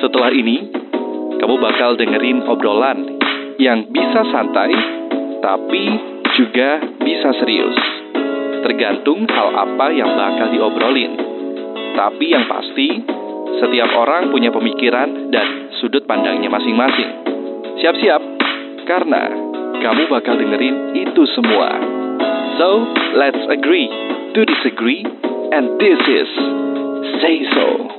Setelah ini, kamu bakal dengerin obrolan yang bisa santai, tapi juga bisa serius. Tergantung hal apa yang bakal diobrolin. Tapi yang pasti, setiap orang punya pemikiran dan sudut pandangnya masing-masing. Siap-siap, karena kamu bakal dengerin itu semua. So, let's agree to disagree, and this is Say So.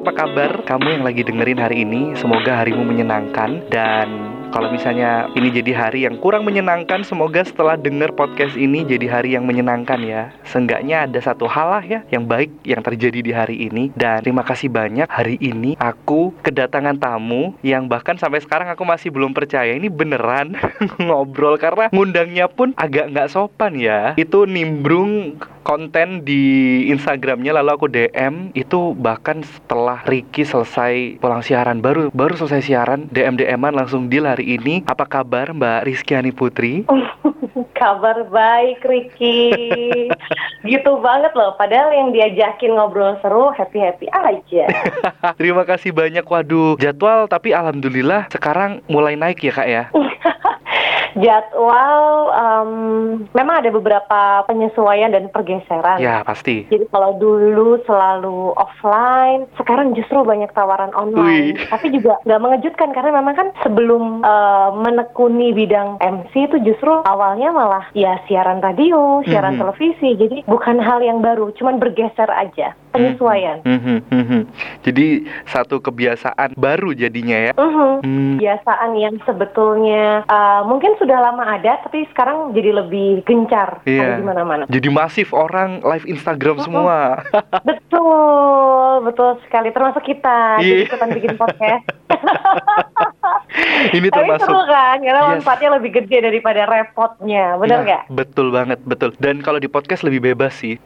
Apa kabar kamu yang lagi dengerin hari ini? Semoga harimu menyenangkan dan kalau misalnya ini jadi hari yang kurang menyenangkan, semoga setelah denger podcast ini jadi hari yang menyenangkan ya. Seenggaknya ada satu hal lah ya yang baik yang terjadi di hari ini. Dan terima kasih banyak hari ini aku kedatangan tamu yang bahkan sampai sekarang aku masih belum percaya ini beneran ngobrol karena ngundangnya pun agak nggak sopan ya. Itu nimbrung konten di Instagramnya lalu aku DM itu bahkan setelah Ricky selesai pulang siaran baru baru selesai siaran DM DM-an langsung deal hari ini apa kabar Mbak Rizkyani Putri? Kabar baik Ricky Gitu banget loh. Padahal yang diajakin ngobrol seru Happy-happy aja. Terima kasih banyak. Waduh jadwal tapi alhamdulillah sekarang mulai naik ya kak ya Jadwal um, Memang ada beberapa penyesuaian dan pergeseran. Ya pasti. Jadi kalau dulu selalu offline Sekarang justru banyak tawaran online. Wih. Tapi juga nggak mengejutkan Karena memang kan sebelum uh, menekuni bidang MC itu justru awalnya malah ya siaran radio, siaran Mhm. televisi. Jadi bukan hal yang baru Cuman bergeser aja Penyesuaian Mhm, mhm. Jadi satu kebiasaan baru jadinya ya Mhm. Hmm, kebiasaan yang sebetulnya uh, mungkin sudah lama ada tapi sekarang jadi lebih gencar Iya. ada di mana-mana. Jadi masif orang live Instagram Mhm. semua betul, betul sekali termasuk kita Iya. jadi ikutan bikin podcast. Ini tapi termasuk seru kan karena Yes. manfaatnya lebih gede daripada repotnya, benar Ya, nggak? Betul banget, betul. Dan kalau di podcast lebih bebas sih.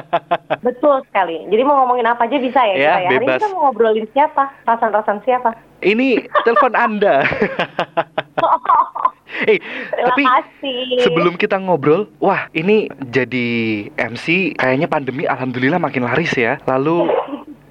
Betul sekali. Jadi mau ngomongin apa aja bisa ya, Ya, kita ya. Hari bebas. ini kita mau ngobrolin siapa? Rasan-rasan siapa? Ini telepon Anda. Eh, Terima tapi kasih. sebelum kita ngobrol, wah ini jadi MC kayaknya pandemi alhamdulillah makin laris ya. Lalu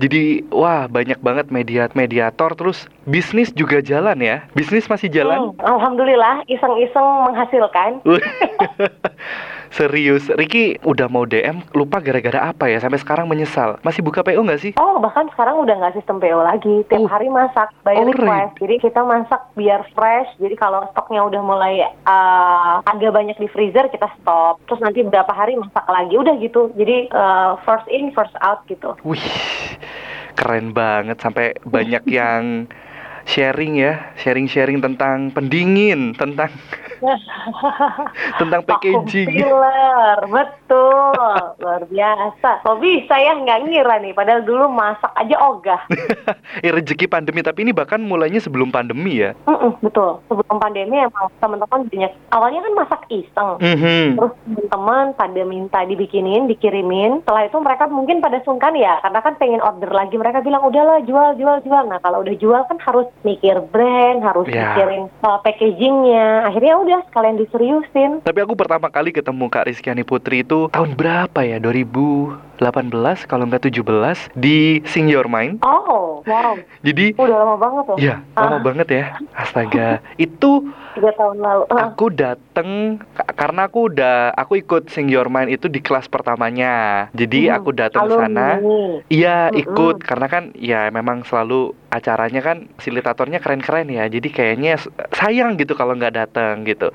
jadi wah banyak banget media mediator terus bisnis juga jalan ya. Bisnis masih jalan. Hmm, Alhamdulillah iseng-iseng menghasilkan. Serius, Ricky udah mau DM lupa gara-gara apa ya sampai sekarang menyesal. Masih buka PO nggak sih? Oh, bahkan sekarang udah nggak sistem PO lagi. Tiap Oh. hari masak by Oh, request. Jadi kita masak biar fresh. Jadi kalau stoknya udah mulai uh, agak banyak di freezer, kita stop. Terus nanti beberapa hari masak lagi. Udah gitu. Jadi uh, first in, first out gitu. Wih, keren banget sampai banyak yang sharing ya, sharing-sharing tentang pendingin, tentang tentang packaging. sealer, betul. Luar biasa. Kok bisa ya nggak ngira nih. Padahal dulu masak aja ogah. eh, rezeki pandemi tapi ini bahkan mulainya sebelum pandemi ya. Mm-mm, betul. Sebelum pandemi emang teman-teman banyak. Awalnya kan masak iseng. Mhm. Terus teman-teman pada minta dibikinin, dikirimin. Setelah itu mereka mungkin pada sungkan ya, karena kan pengen order lagi. Mereka bilang udahlah jual, jual, jual. Nah kalau udah jual kan harus mikir brand, harus Ya. mikirin uh, packagingnya. Akhirnya udah sekalian diseriusin. Tapi aku pertama kali ketemu Kak Rizkyani Putri itu tahun berapa ya? 2018 kalau nggak 17 di Sing Your Mind. Oh, wow. Jadi Udah lama banget loh. Iya, lama Ah. banget ya. Astaga, itu Tiga tahun lalu. Ah, aku dateng ka- karena aku udah aku ikut Sing Your Mind itu di kelas pertamanya. Jadi hmm, aku datang ke sana. Iya ikut karena kan ya memang selalu acaranya kan fasilitatornya keren-keren ya. Jadi kayaknya sayang gitu kalau nggak datang gitu.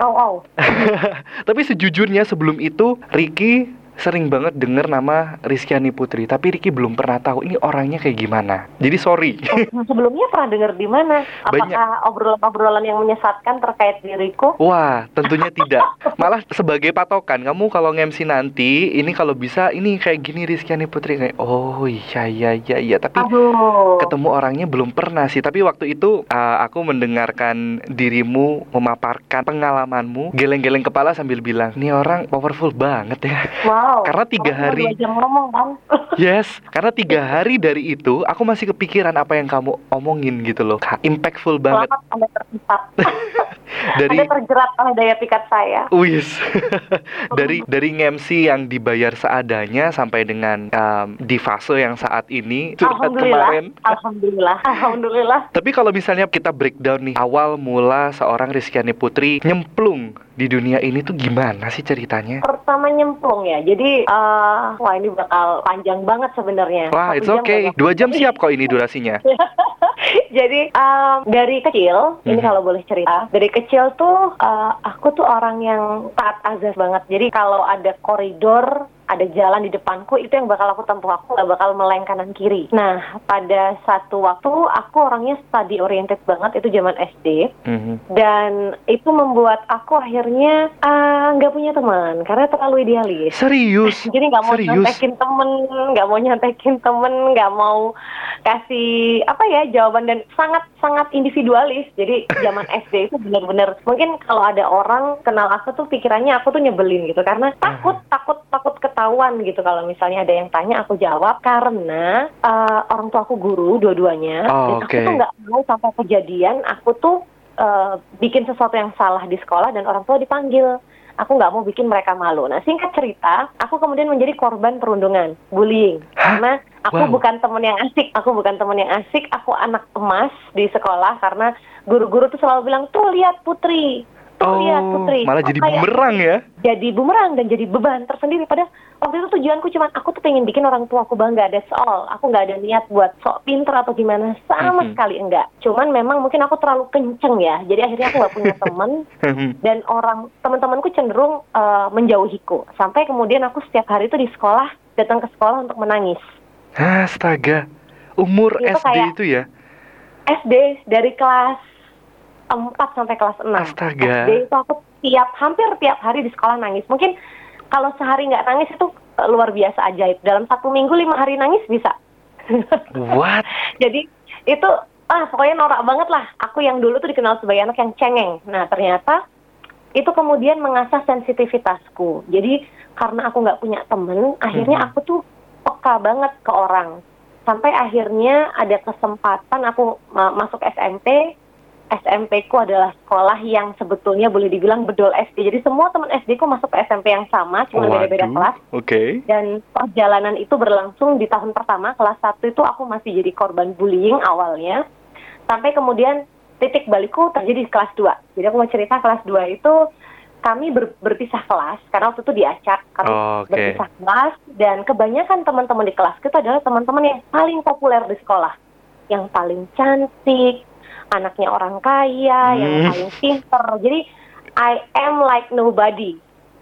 Oh, oh. Tapi sejujurnya sebelum itu Ricky sering banget denger nama Rizkyani Putri, tapi Ricky belum pernah tahu ini orangnya kayak gimana. Jadi sorry. Oh, Sebelumnya pernah dengar di mana? Apakah obrolan-obrolan yang menyesatkan terkait diriku? Wah, tentunya tidak. Malah sebagai patokan, kamu kalau nge-MC nanti, ini kalau bisa, ini kayak gini Rizkyani Putri kayak, oh iya iya iya iya. Tapi Aduh. ketemu orangnya belum pernah sih. Tapi waktu itu uh, aku mendengarkan dirimu memaparkan pengalamanmu, geleng-geleng kepala sambil bilang, ini orang powerful banget ya. Wow. Karena tiga Kamu hari- jam ngomong bang. Yes, karena tiga hari dari itu aku masih kepikiran apa yang kamu omongin gitu loh. Impactful banget. Selamat anda. dari Anda terjerat oleh daya pikat saya. Wis. dari dari MC yang dibayar seadanya sampai dengan um, di fase yang saat ini curhat Alhamdulillah, kemarin. alhamdulillah, alhamdulillah. Tapi kalau misalnya kita breakdown nih awal mula seorang Rizkyani Putri nyemplung di dunia ini tuh gimana sih ceritanya? Pertama nyemplung ya, jadi eh, wah ini bakal panjang banget sebenarnya. Wah, Satu it's jam okay. Dua jam siap kok ini durasinya. Jadi em, dari kecil, ini Mhm. kalau boleh cerita, dari kecil tuh eh, aku tuh orang yang taat azas banget. Jadi kalau ada koridor, ada jalan di depanku, itu yang bakal aku tempuh. Aku nggak bakal meleng kanan kiri. Nah, pada satu waktu aku orangnya study oriented banget, itu zaman SD. Mhm. Dan itu membuat aku akhirnya eh, nggak punya teman, karena terlalu idealis. Serius? Jadi nggak mau Serius? nyontekin temen, nggak mau nyontekin temen, nggak mau kasih apa ya jawaban dan sangat sangat individualis. Jadi zaman SD itu benar-benar mungkin kalau ada orang kenal aku tuh pikirannya aku tuh nyebelin gitu karena takut takut takut ketahuan gitu kalau misalnya ada yang tanya aku jawab karena eh, orang tua aku guru dua-duanya Oh, dan aku oke. tuh nggak mau sampai kejadian aku tuh eh, bikin sesuatu yang salah di sekolah dan orang tua dipanggil aku nggak mau bikin mereka malu. Nah, singkat cerita, aku kemudian menjadi korban perundungan, bullying. Hah? Karena aku Wow. bukan temen yang asik, aku bukan temen yang asik, aku anak emas di sekolah karena guru-guru tuh selalu bilang, tuh lihat Putri, tuh lihat Putri. Oh, malah Oh, jadi kayak bumerang ya? Jadi bumerang dan jadi beban tersendiri. Padahal waktu itu tujuanku cuma aku tuh pengen bikin orang tua aku bangga, that's all. Aku nggak ada niat buat sok pinter atau gimana, sama Mhm. sekali enggak. Cuman memang mungkin aku terlalu kenceng ya, jadi akhirnya aku nggak punya temen dan orang teman-temanku cenderung eh, menjauhiku sampai kemudian aku setiap hari itu di sekolah datang ke sekolah untuk menangis Astaga. Umur Itu SD kayak- itu ya? SD dari kelas 4 sampai kelas 6 Astaga. SD itu aku tiap hampir tiap hari di sekolah nangis. Mungkin kalau sehari nggak nangis itu eh, luar biasa ajaib. Dalam satu minggu lima hari nangis bisa. What? jadi itu ah pokoknya norak banget lah. Aku yang dulu tuh dikenal sebagai anak yang cengeng. Nah ternyata itu kemudian mengasah sensitivitasku. Jadi karena aku nggak punya temen akhirnya Mhm. aku tuh peka banget ke orang. Sampai akhirnya ada kesempatan aku ma- masuk SMP SMP ku adalah sekolah yang sebetulnya boleh dibilang bedol SD jadi semua teman SD ku masuk ke SMP yang sama cuma beda-beda kelas. Oke. dan perjalanan itu berlangsung di tahun pertama kelas 1 itu aku masih jadi korban bullying awalnya. Sampai kemudian titik balikku terjadi di kelas 2 jadi aku mau cerita kelas 2 itu kami ber- berpisah kelas karena waktu itu diacak kami Oh, Oke. berpisah kelas dan kebanyakan teman-teman di kelas itu adalah teman-teman yang paling populer di sekolah. Yang paling cantik anaknya orang kaya yang Hmm. paling pinter jadi I am like nobody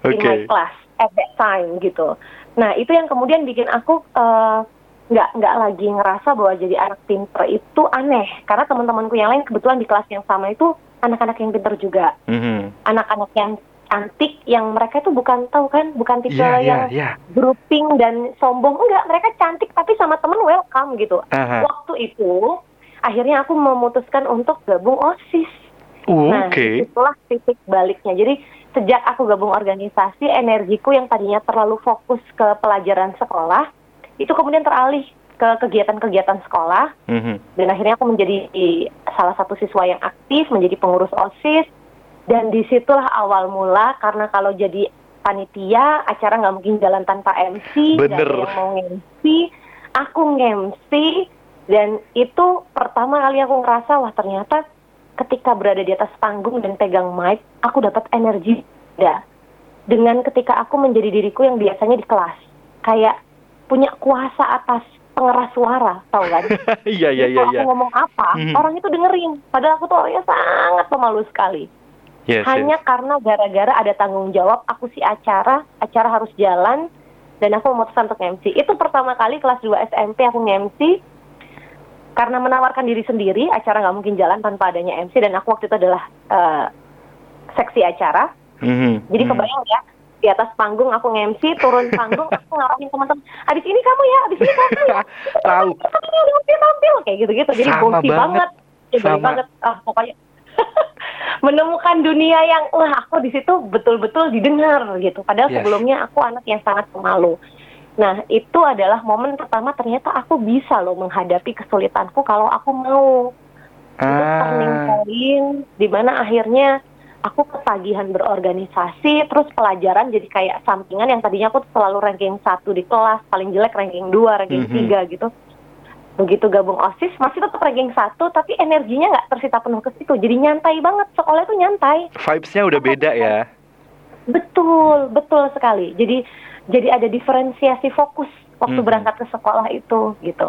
in my class at that time gitu. Nah itu yang kemudian bikin aku eh, nggak nggak lagi ngerasa bahwa jadi anak pinter itu aneh karena teman-temanku yang lain kebetulan di kelas yang sama itu anak-anak yang pinter juga, Mhm. anak-anak yang cantik yang mereka itu bukan tahu kan bukan tipe Iya, iya, yang iya. grouping dan sombong enggak mereka cantik tapi sama temen welcome gitu. Aha. Waktu itu akhirnya aku memutuskan untuk gabung osis. Nah, Oke. itulah titik baliknya. Jadi sejak aku gabung organisasi, energiku yang tadinya terlalu fokus ke pelajaran sekolah, itu kemudian teralih ke kegiatan-kegiatan sekolah. Mhm. Dan akhirnya aku menjadi salah satu siswa yang aktif, menjadi pengurus OSIS. Dan di situlah awal mula, karena kalau jadi panitia, acara nggak mungkin jalan tanpa MC. Bener. ada yang mau MC, aku nge-MC. Dan itu pertama kali aku ngerasa, wah ternyata ketika berada di atas panggung dan pegang mic, aku dapat energi beda. Dengan ketika aku menjadi diriku yang biasanya di kelas. Kayak punya kuasa atas pengeras suara, tau kan? Iya, iya, iya, kalau iya. aku ngomong apa, Mhm. orang itu dengerin. Padahal aku tuh orangnya sangat pemalu sekali. Yes, Hanya yes. karena gara-gara ada tanggung jawab, aku si acara, acara harus jalan, dan aku memutuskan untuk MC. Itu pertama kali kelas 2 SMP aku nge-MC, karena menawarkan diri sendiri, acara nggak mungkin jalan tanpa adanya MC, dan aku waktu itu adalah eh, seksi acara. Mhm. Jadi Mhm. kebayang ya, di atas panggung aku nge-MC, turun panggung, aku ngarahin teman-teman, abis ini kamu ya, abis ini kamu ya. Tahu. tampil, tampil, kayak gitu-gitu. Jadi bosi banget. banget, Sama. banget. Ah pokoknya menemukan dunia yang wah aku di situ betul-betul didengar gitu. Padahal Yes. sebelumnya aku anak yang sangat pemalu. Nah itu adalah momen pertama ternyata aku bisa loh menghadapi kesulitanku kalau aku mau. Itu turning Ah. point di mana akhirnya aku ketagihan berorganisasi, terus pelajaran jadi kayak sampingan yang tadinya aku selalu ranking satu di kelas, paling jelek ranking dua, ranking Mhm. tiga gitu. Begitu gabung OSIS masih tetap ranking satu, tapi energinya nggak tersita penuh ke situ. Jadi nyantai banget, sekolah itu nyantai. Vibes-nya udah beda ya. Betul, betul sekali. Jadi jadi ada diferensiasi fokus waktu Mhm. berangkat ke sekolah itu gitu.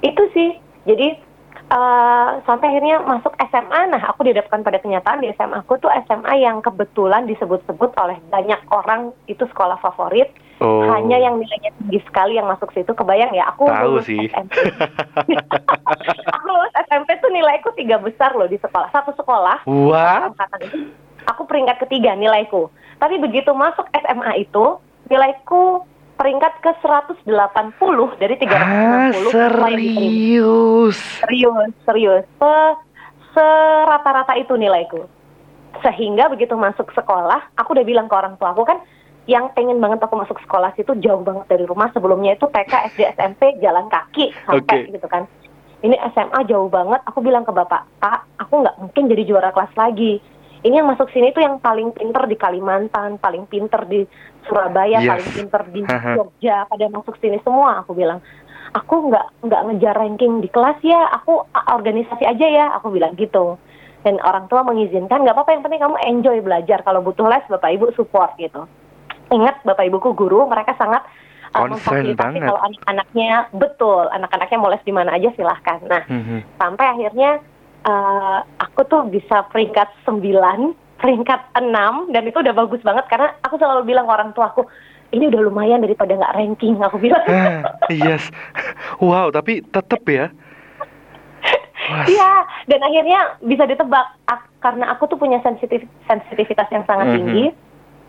Itu sih. Jadi eh, sampai akhirnya masuk SMA. Nah, aku dihadapkan pada kenyataan di SMA aku tuh SMA yang kebetulan disebut-sebut oleh banyak orang itu sekolah favorit. Oh. Hanya yang nilainya tinggi sekali yang masuk situ. Kebayang ya, aku Tahu lulus sih. SMP. aku lulus SMP tuh nilaiku tiga besar loh di sekolah. Satu sekolah What? itu aku peringkat ketiga nilaiku. Tapi begitu masuk SMA itu nilaiku peringkat ke 180 dari 360 Ah, serius. Serius, serius. Se serata-rata itu nilaiku. Sehingga begitu masuk sekolah, aku udah bilang ke orang tua aku kan yang pengen banget aku masuk sekolah situ jauh banget dari rumah sebelumnya itu TK, SD, SMP jalan kaki sampai Oke. gitu kan. Ini SMA jauh banget. Aku bilang ke bapak, Pak, aku nggak mungkin jadi juara kelas lagi. Ini yang masuk sini tuh yang paling pinter di Kalimantan, paling pinter di Surabaya, Yes. paling pinter di. Jogja. Pada masuk sini semua, aku bilang. Aku nggak nggak ngejar ranking di kelas ya, aku organisasi aja ya, aku bilang gitu. Dan orang tua mengizinkan, nggak apa-apa yang penting kamu enjoy belajar. Kalau butuh les, bapak ibu support gitu. Ingat, bapak ibuku guru, mereka sangat uh, memfasilitasi kalau anak-anaknya betul, anak-anaknya mau les di mana aja silahkan. Nah, Mhm. sampai akhirnya eh, aku tuh bisa peringkat 9, peringkat 6 dan itu udah bagus banget karena aku selalu bilang ke orang tua aku ini udah lumayan daripada nggak ranking aku bilang. Ah, yes. Wow, tapi tetep ya. Iya, dan akhirnya bisa ditebak ak- karena aku tuh punya sensitif sensitivitas yang sangat Mhm. tinggi.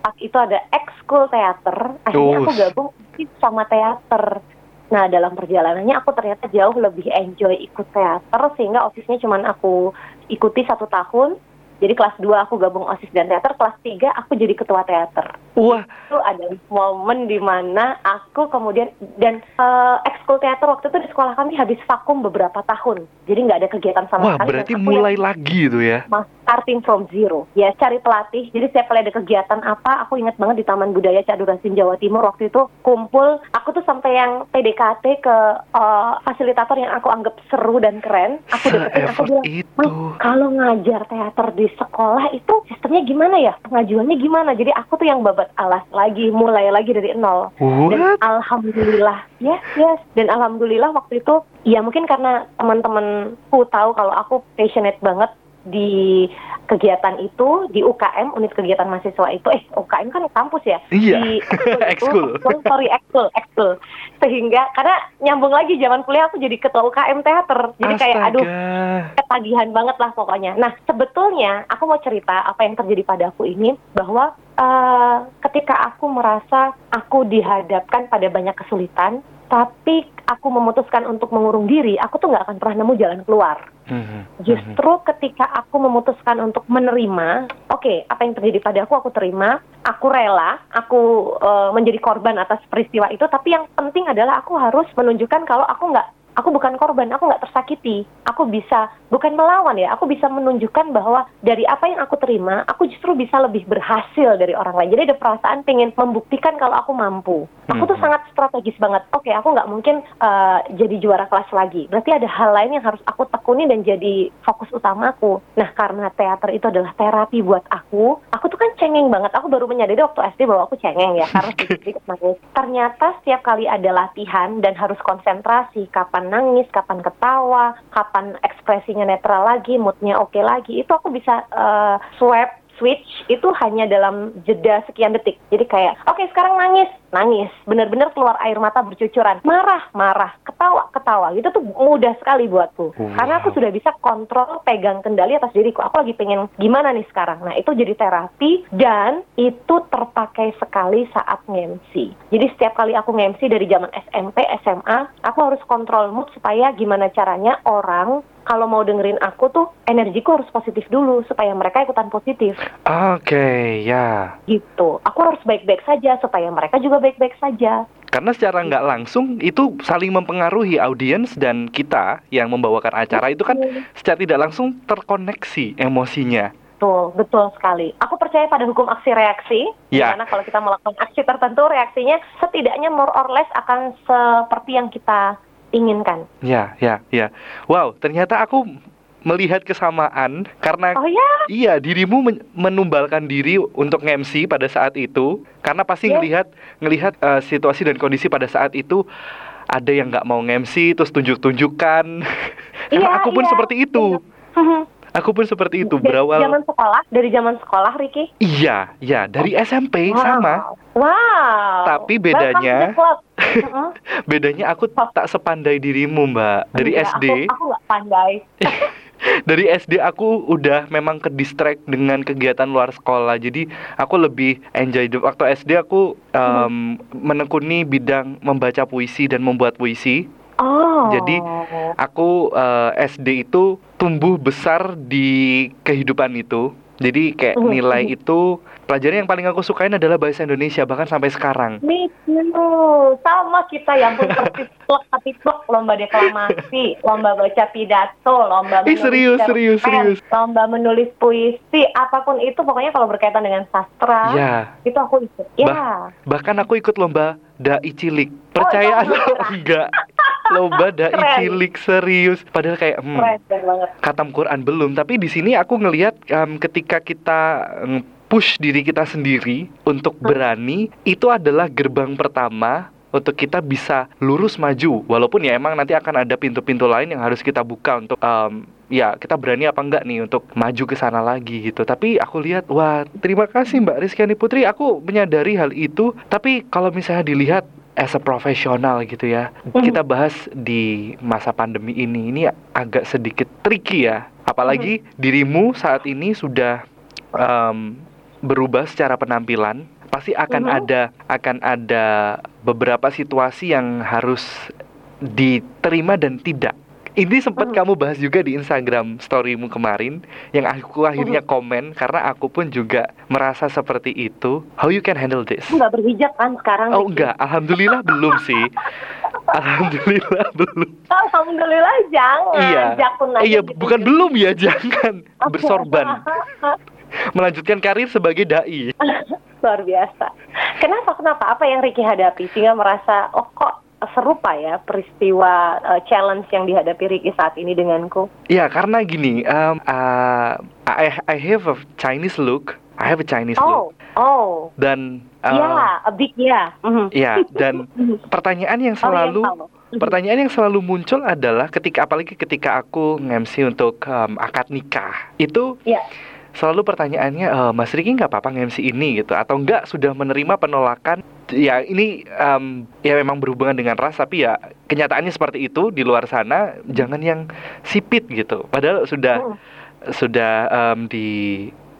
Pas itu ada ekskul teater, akhirnya aku gabung sama teater. Nah, dalam perjalanannya aku ternyata jauh lebih enjoy ikut teater sehingga osisnya cuman aku ikuti satu tahun. Jadi kelas 2 aku gabung OSIS dan teater, kelas 3 aku jadi ketua teater. Wah, Itu ada momen di mana aku kemudian dan eh, ekskul teater waktu itu di sekolah kami habis vakum beberapa tahun. Jadi nggak ada kegiatan sama wah sekali. dan berarti mulai lagi itu ya. mas starting from zero. Ya cari pelatih. Jadi setiap kali ada kegiatan apa, aku ingat banget di Taman Budaya Cadurasin Jawa Timur waktu itu kumpul. Aku tuh sampai yang PDKT ke eh, fasilitator yang aku anggap seru dan keren. Aku deketin, aku bilang, itu. "Mas, kalau ngajar teater di sekolah itu sistemnya gimana ya? Pengajuannya gimana? Jadi aku tuh yang babat alas lagi, mulai lagi dari nol. Dan What? alhamdulillah, yes, yes. Dan alhamdulillah waktu itu, ya mungkin karena teman-temanku tahu kalau aku passionate banget di kegiatan itu di UKM unit kegiatan mahasiswa itu eh UKM kan kampus ya Iya. di ekskul itu- sorry ekskul ekskul sehingga karena nyambung lagi zaman kuliah aku jadi ketua UKM teater jadi kayak aduh Astaga. ketagihan banget lah pokoknya. Nah, sebetulnya aku mau cerita apa yang terjadi pada aku ini bahwa eh, ketika aku merasa aku dihadapkan pada banyak kesulitan, tapi aku memutuskan untuk mengurung diri, aku tuh nggak akan pernah nemu jalan keluar. Mhm. Justru ketika aku memutuskan untuk menerima, oke, apa yang terjadi pada aku, aku terima, aku rela, aku eh, menjadi korban atas peristiwa itu, tapi yang penting adalah aku harus menunjukkan kalau aku nggak, aku bukan korban, aku nggak tersakiti, aku bisa, bukan melawan ya, aku bisa menunjukkan bahwa dari apa yang aku terima, aku justru bisa lebih berhasil dari orang lain. Jadi ada perasaan pengen membuktikan kalau aku mampu. Aku tuh Mhm. sangat strategis banget. Oke, aku nggak mungkin eh, jadi juara kelas lagi. Berarti ada hal lain yang harus aku tekuni dan jadi fokus utamaku. Nah, karena teater itu adalah terapi buat aku, aku tuh kan cengeng banget. Aku baru menyadari waktu SD bahwa aku cengeng ya, karena sedikit nangis. Ternyata setiap kali ada latihan dan harus konsentrasi, kapan nangis, kapan ketawa, kapan ekspresinya netral lagi, moodnya oke lagi, itu aku bisa eh, swap switch itu hanya dalam jeda sekian detik. Jadi kayak, oke sekarang nangis, nangis, bener-bener keluar air mata bercucuran, marah, marah, ketawa, ketawa. Gitu tuh mudah sekali buatku. Wow. Karena aku sudah bisa kontrol, pegang kendali atas diriku. Aku lagi pengen gimana nih sekarang. Nah itu jadi terapi dan itu terpakai sekali saat nge-MC. Jadi setiap kali aku nge-MC dari zaman SMP, SMA, aku harus kontrol mood supaya gimana caranya orang kalau mau dengerin aku tuh energiku harus positif dulu supaya mereka ikutan positif Oke, ya. gitu. Aku harus baik-baik saja supaya mereka juga baik-baik saja. Karena secara nggak langsung itu saling mempengaruhi audiens dan kita yang membawakan acara itu kan secara tidak langsung terkoneksi emosinya. Betul, betul sekali. Aku percaya pada hukum aksi reaksi. Ya. Karena kalau kita melakukan aksi tertentu, reaksinya setidaknya more or less akan seperti yang kita inginkan. Ya, ya, ya. Wow, ternyata aku melihat kesamaan karena Oh ya, iya dirimu men- menumbalkan diri untuk MC pada saat itu karena pasti Ya. ngelihat ngelihat eh, situasi dan kondisi pada saat itu ada yang nggak mau MC terus tunjuk-tunjukkan. karena Iya, aku pun iya. seperti itu. Aku pun seperti itu dari berawal. zaman sekolah, dari zaman sekolah, Ricky. Iya, iya dari SMP Wow. sama. Wow. Tapi bedanya-. Bedanya aku tak sepandai dirimu, Mbak. Dari Enggak, SD. Aku, aku nggak pandai. dari SD aku udah memang ke distract dengan kegiatan luar sekolah jadi aku lebih enjoy waktu SD aku em, menekuni bidang membaca puisi dan membuat puisi Oh. Jadi, aku eh, SD itu tumbuh besar di kehidupan itu jadi kayak Mhm, nilai itu pelajaran yang paling aku sukain adalah bahasa Indonesia bahkan sampai sekarang Me too. Sama kita yang pun persis plek tapi plek lomba deklamasi, lomba baca pidato, lomba menulis serius, cerpen, serius, serius. lomba menulis puisi, apa pun itu pokoknya kalau berkaitan dengan sastra, ya itu aku ikut. Ya. bahkan aku ikut lomba dai cilik percaya Oh, atau enggak lomba dai Keren. cilik serius padahal kayak hmm, Keren, banget. khatam Quran belum tapi di sini aku ngelihat em, ketika kita em, push diri kita sendiri untuk Hmm. berani itu adalah gerbang pertama untuk kita bisa lurus maju. Walaupun ya emang nanti akan ada pintu-pintu lain yang harus kita buka untuk em, ya kita berani apa enggak nih untuk maju ke sana lagi gitu. Tapi aku lihat wah terima kasih Mbak Rizkyani Putri. Aku menyadari hal itu. Tapi kalau misalnya dilihat as a profesional gitu ya Mhm. kita bahas di masa pandemi ini. Ini agak sedikit tricky ya. Apalagi dirimu saat ini sudah em, berubah secara penampilan pasti akan Mhm. ada akan ada beberapa situasi yang harus diterima dan tidak ini sempat Mhm. kamu bahas juga di Instagram storymu kemarin yang aku akhirnya komen karena aku pun juga merasa seperti itu how you can handle this nggak berhijab kan sekarang? oh enggak alhamdulillah belum sih alhamdulillah belum Alhamdulillah jangan. Iya. Jakun aja iya gitu. bukan belum ya jangan bersorban melanjutkan karir sebagai dai Luar biasa. Kenapa? Kenapa? Apa yang Ricky hadapi sehingga merasa oh kok serupa ya peristiwa uh, challenge yang dihadapi Ricky saat ini denganku? ya karena gini um, uh, I I have a Chinese look I have a Chinese look Oh, oh, dan uh, ya, a big ya. Mhm. ya dan pertanyaan yang selalu Oriental. Mhm. Pertanyaan yang selalu muncul adalah ketika apalagi ketika aku nge-MC untuk um, akad nikah itu Iya. Selalu pertanyaannya "Eh, Mas Riki nggak apa-apa nge-MC ini gitu atau enggak sudah menerima penolakan ya ini um, ya memang berhubungan dengan ras tapi ya kenyataannya seperti itu di luar sana jangan yang sipit gitu padahal sudah Hmm. sudah um, di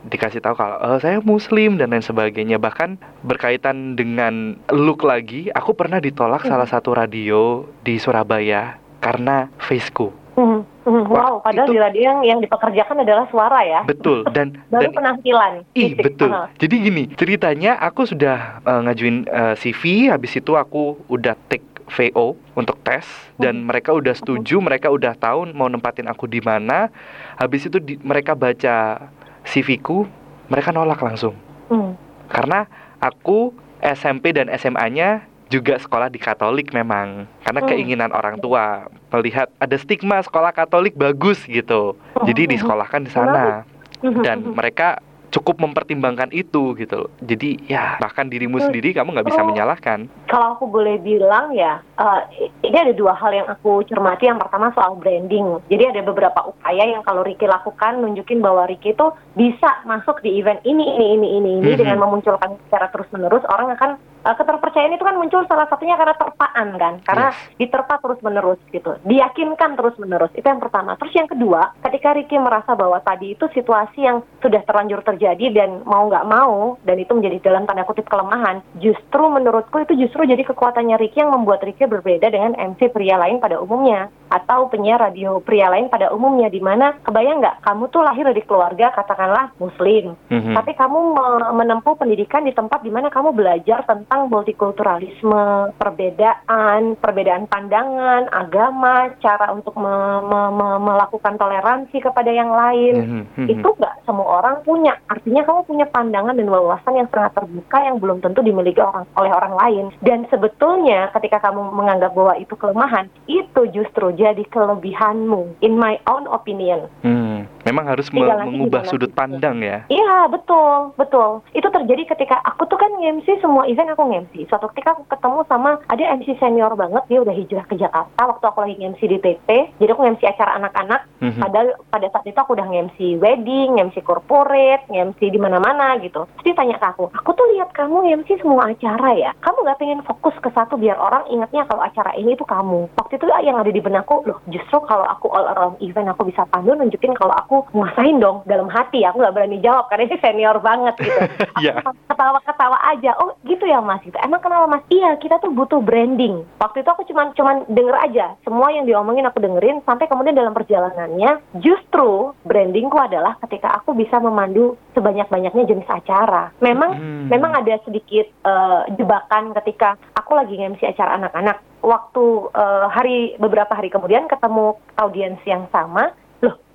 dikasih tahu kalau "Eh, saya muslim dan lain sebagainya bahkan berkaitan dengan look lagi aku pernah ditolak Hmm. salah satu radio di Surabaya karena faceku Mhm. Mhm. Wah, Wow, padahal itu- di radio yang, yang dipekerjakan adalah suara ya. betul dan Baru dan penampilan. Ih fisik. betul. Aha. Jadi gini ceritanya aku sudah eh, ngajuin eh, CV, habis itu aku udah take VO untuk tes dan Hmm. mereka udah setuju, mereka udah tahu mau nempatin aku di mana. Habis itu di- mereka baca CV-ku, mereka nolak langsung Hmm. karena aku SMP dan SMA-nya juga sekolah di Katolik memang karena Hmm. keinginan orang tua melihat ada stigma sekolah Katolik bagus gitu. Jadi Hmm. disekolahkan di sana Mhm. dan mereka cukup mempertimbangkan itu gitu loh. Jadi ya bahkan dirimu sendiri kamu nggak bisa Oh. menyalahkan. kalau aku boleh bilang ya, eh, ini ada dua hal yang aku cermati. Yang pertama soal branding. Jadi ada beberapa upaya yang kalau Ricky lakukan nunjukin bahwa Ricky itu bisa masuk di event ini, ini, ini, ini, ini Mhm. dengan memunculkan secara terus menerus. Orang akan eh, keterpercayaan itu kan muncul salah satunya karena terpaan kan, karena Yes. diterpa terus menerus gitu, diyakinkan terus menerus. Itu yang pertama. Terus yang kedua, ketika Ricky merasa bahwa tadi itu situasi yang sudah terlanjur terjadi dan mau nggak mau dan itu menjadi dalam tanda kutip kelemahan, justru menurutku itu justru jadi kekuatannya Ricky yang membuat Ricky berbeda dengan MC pria lain pada umumnya. atau penyiar radio pria lain pada umumnya di mana kebayang nggak kamu tuh lahir dari keluarga katakanlah muslim Mhm. tapi kamu me- menempuh pendidikan di tempat di mana kamu belajar tentang multikulturalisme, perbedaan, perbedaan pandangan, agama, cara untuk me- me- me- melakukan toleransi kepada yang lain. Mhm, mhm. Itu nggak semua orang punya. Artinya kamu punya pandangan dan wawasan yang sangat terbuka yang belum tentu dimiliki orang oleh orang lain. Dan sebetulnya ketika kamu menganggap bahwa itu kelemahan, itu justru jadi kelebihanmu. In my own opinion. Hmm, memang harus me- mengubah sudut pandang ya. Iya betul betul itu terjadi ketika aku tuh kan nge-MC semua event aku nge-MC suatu ketika aku ketemu sama ada MC senior banget dia udah hijrah ke Jakarta waktu aku lagi nge-MC di TP jadi aku nge-MC acara anak-anak. Mhm. padahal pada saat itu aku udah nge-MC wedding nge-MC corporate nge-MC di mana-mana gitu. Terus dia tanya ke aku aku tuh lihat kamu nge-MC semua acara ya? Kamu nggak pengen fokus ke satu biar orang ingatnya kalau acara ini itu kamu. Waktu itu yang ada di benakku loh justru kalau aku all around event aku bisa pandu nunjukin kalau aku nguasain dong dalam hati. Aku nggak berani jawab karena ini senior banget gitu. Iya. ketawa-ketawa aja. Oh gitu ya mas gitu. Emang kenapa mas? Iya kita tuh butuh branding. Waktu itu aku cuman cuman denger aja. Semua yang diomongin aku dengerin sampai kemudian dalam perjalanannya justru brandingku adalah ketika aku bisa memandu sebanyak-banyaknya jenis acara. Memang Hmm. memang ada sedikit eh, jebakan ketika aku lagi nge-MC acara anak-anak. Waktu eh, hari beberapa hari kemudian ketemu audiens yang sama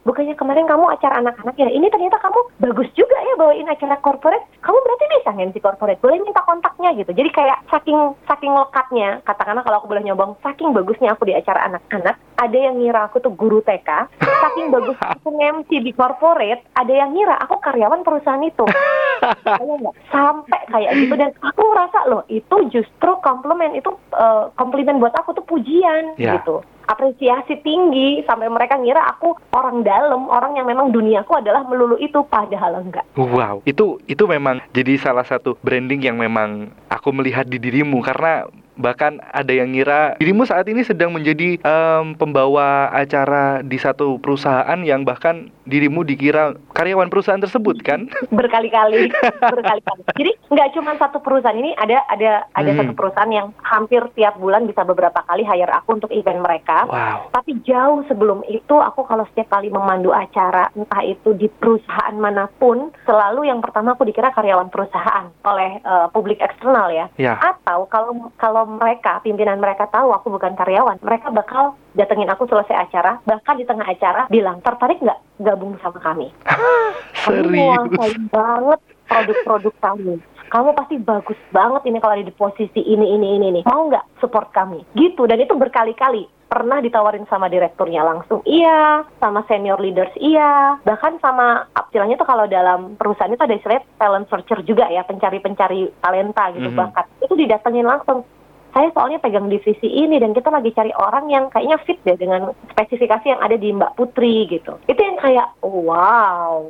bukannya kemarin kamu acara anak-anak ya? Ini ternyata kamu bagus juga ya bawain acara corporate. Kamu berarti bisa nge-MC corporate. Boleh minta kontaknya gitu. Jadi kayak saking saking lekatnya katakanlah kalau aku boleh nyobong saking bagusnya aku di acara anak-anak ada yang ngira aku tuh guru TK saking bagus aku nge-MC di corporate ada yang ngira aku karyawan perusahaan itu. Sampai kayak gitu. Dan aku merasa loh itu justru komplimen itu eh, komplimen buat aku tuh pujian Ya. gitu apresiasi tinggi sampai mereka ngira aku orang dalam orang yang memang duniaku adalah melulu itu padahal enggak. Wow, itu itu memang jadi salah satu branding yang memang aku melihat di dirimu karena bahkan ada yang ngira dirimu saat ini sedang menjadi em, pembawa acara di satu perusahaan yang bahkan dirimu dikira karyawan perusahaan tersebut kan? berkali-kali berkali-kali jadi nggak cuma satu perusahaan ini ada ada ada Hmm. satu perusahaan yang hampir tiap bulan bisa beberapa kali hire aku untuk event mereka Wow. Tapi jauh sebelum itu aku kalau setiap kali memandu acara entah itu di perusahaan mana pun selalu yang pertama aku dikira karyawan perusahaan oleh eh, publik eksternal ya. Ya. Atau kalau kalau mereka pimpinan mereka tahu aku bukan karyawan, mereka bakal datengin aku selesai acara, bahkan di tengah acara bilang tertarik nggak gabung sama kami. Serius. menguasai banget produk-produk kamu. Kamu pasti bagus banget ini kalau ada di posisi ini, ini, ini, ini. Mau nggak support kami? Gitu, dan itu berkali-kali. Pernah ditawarin sama direkturnya langsung, iya. Sama senior leaders, iya. Bahkan sama, istilahnya tuh kalau dalam perusahaan itu ada istilah talent searcher juga ya, pencari-pencari talenta gitu, Mhm. bakat. Itu didatengin langsung. Saya soalnya pegang divisi ini dan kita lagi cari orang yang kayaknya fit deh dengan spesifikasi yang ada di Mbak Putri gitu. Itu yang kayak, wow.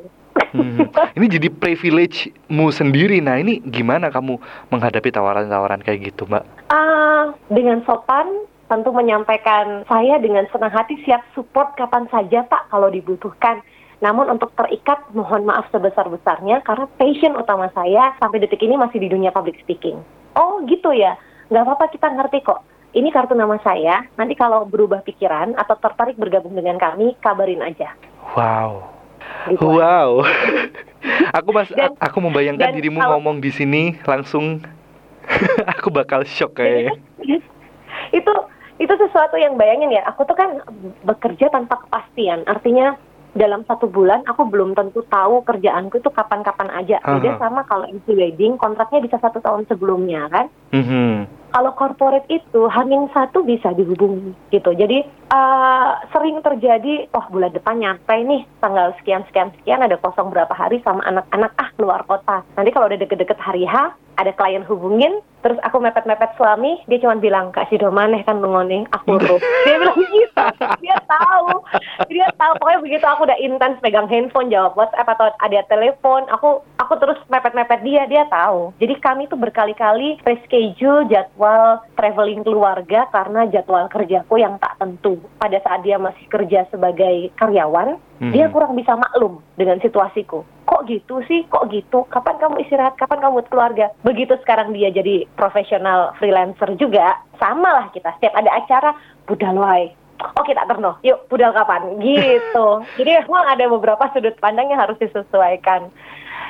Hmm. Ini jadi privilege-mu sendiri. Nah, ini gimana kamu menghadapi tawaran-tawaran kayak gitu, Mbak? Ah, dengan sopan tentu menyampaikan saya dengan senang hati siap support kapan saja Pak kalau dibutuhkan. Namun untuk terikat mohon maaf sebesar-besarnya karena passion utama saya sampai detik ini masih di dunia public speaking. Oh gitu ya, nggak apa-apa kita ngerti kok. Ini kartu nama saya, nanti kalau berubah pikiran atau tertarik bergabung dengan kami, kabarin aja. Wow. Gitu. Wow. aku mas Dan- aku membayangkan dan dirimu kalau- ngomong di sini langsung aku bakal shock kayaknya. itu itu sesuatu yang bayangin ya aku tuh kan bekerja tanpa kepastian artinya dalam satu bulan aku belum tentu tahu kerjaanku itu kapan-kapan aja beda Aha. sama kalau MC wedding kontraknya bisa satu tahun sebelumnya kan Mhm. Kalau corporate itu hamin satu bisa dihubungi gitu. Jadi eh, sering terjadi oh bulan depan nyampe nih tanggal sekian sekian sekian ada kosong berapa hari sama anak-anak ah keluar kota. Nanti kalau udah deket-deket hari H ada klien hubungin terus aku mepet-mepet suami dia cuma bilang kak Sido maneh kan ngone aku ruh dia bilang gitu. Dia tahu. Dia tahu. Pokoknya begitu aku udah intens pegang handphone jawab WhatsApp atau ada telepon aku aku terus mepet-mepet dia dia tahu. Jadi kami tuh berkali-kali reschedule jadwal traveling keluarga karena jadwal kerjaku yang tak tentu. Pada saat dia masih kerja sebagai karyawan Mhm. dia kurang bisa maklum dengan situasiku. Kok gitu sih? Kok gitu? Kapan kamu istirahat? Kapan kamu buat keluarga? Begitu sekarang dia jadi profesional freelancer juga sama lah kita. Setiap ada acara budal wae oke tak terno, yuk budal kapan, gitu. Jadi memang ada beberapa sudut pandang yang harus disesuaikan.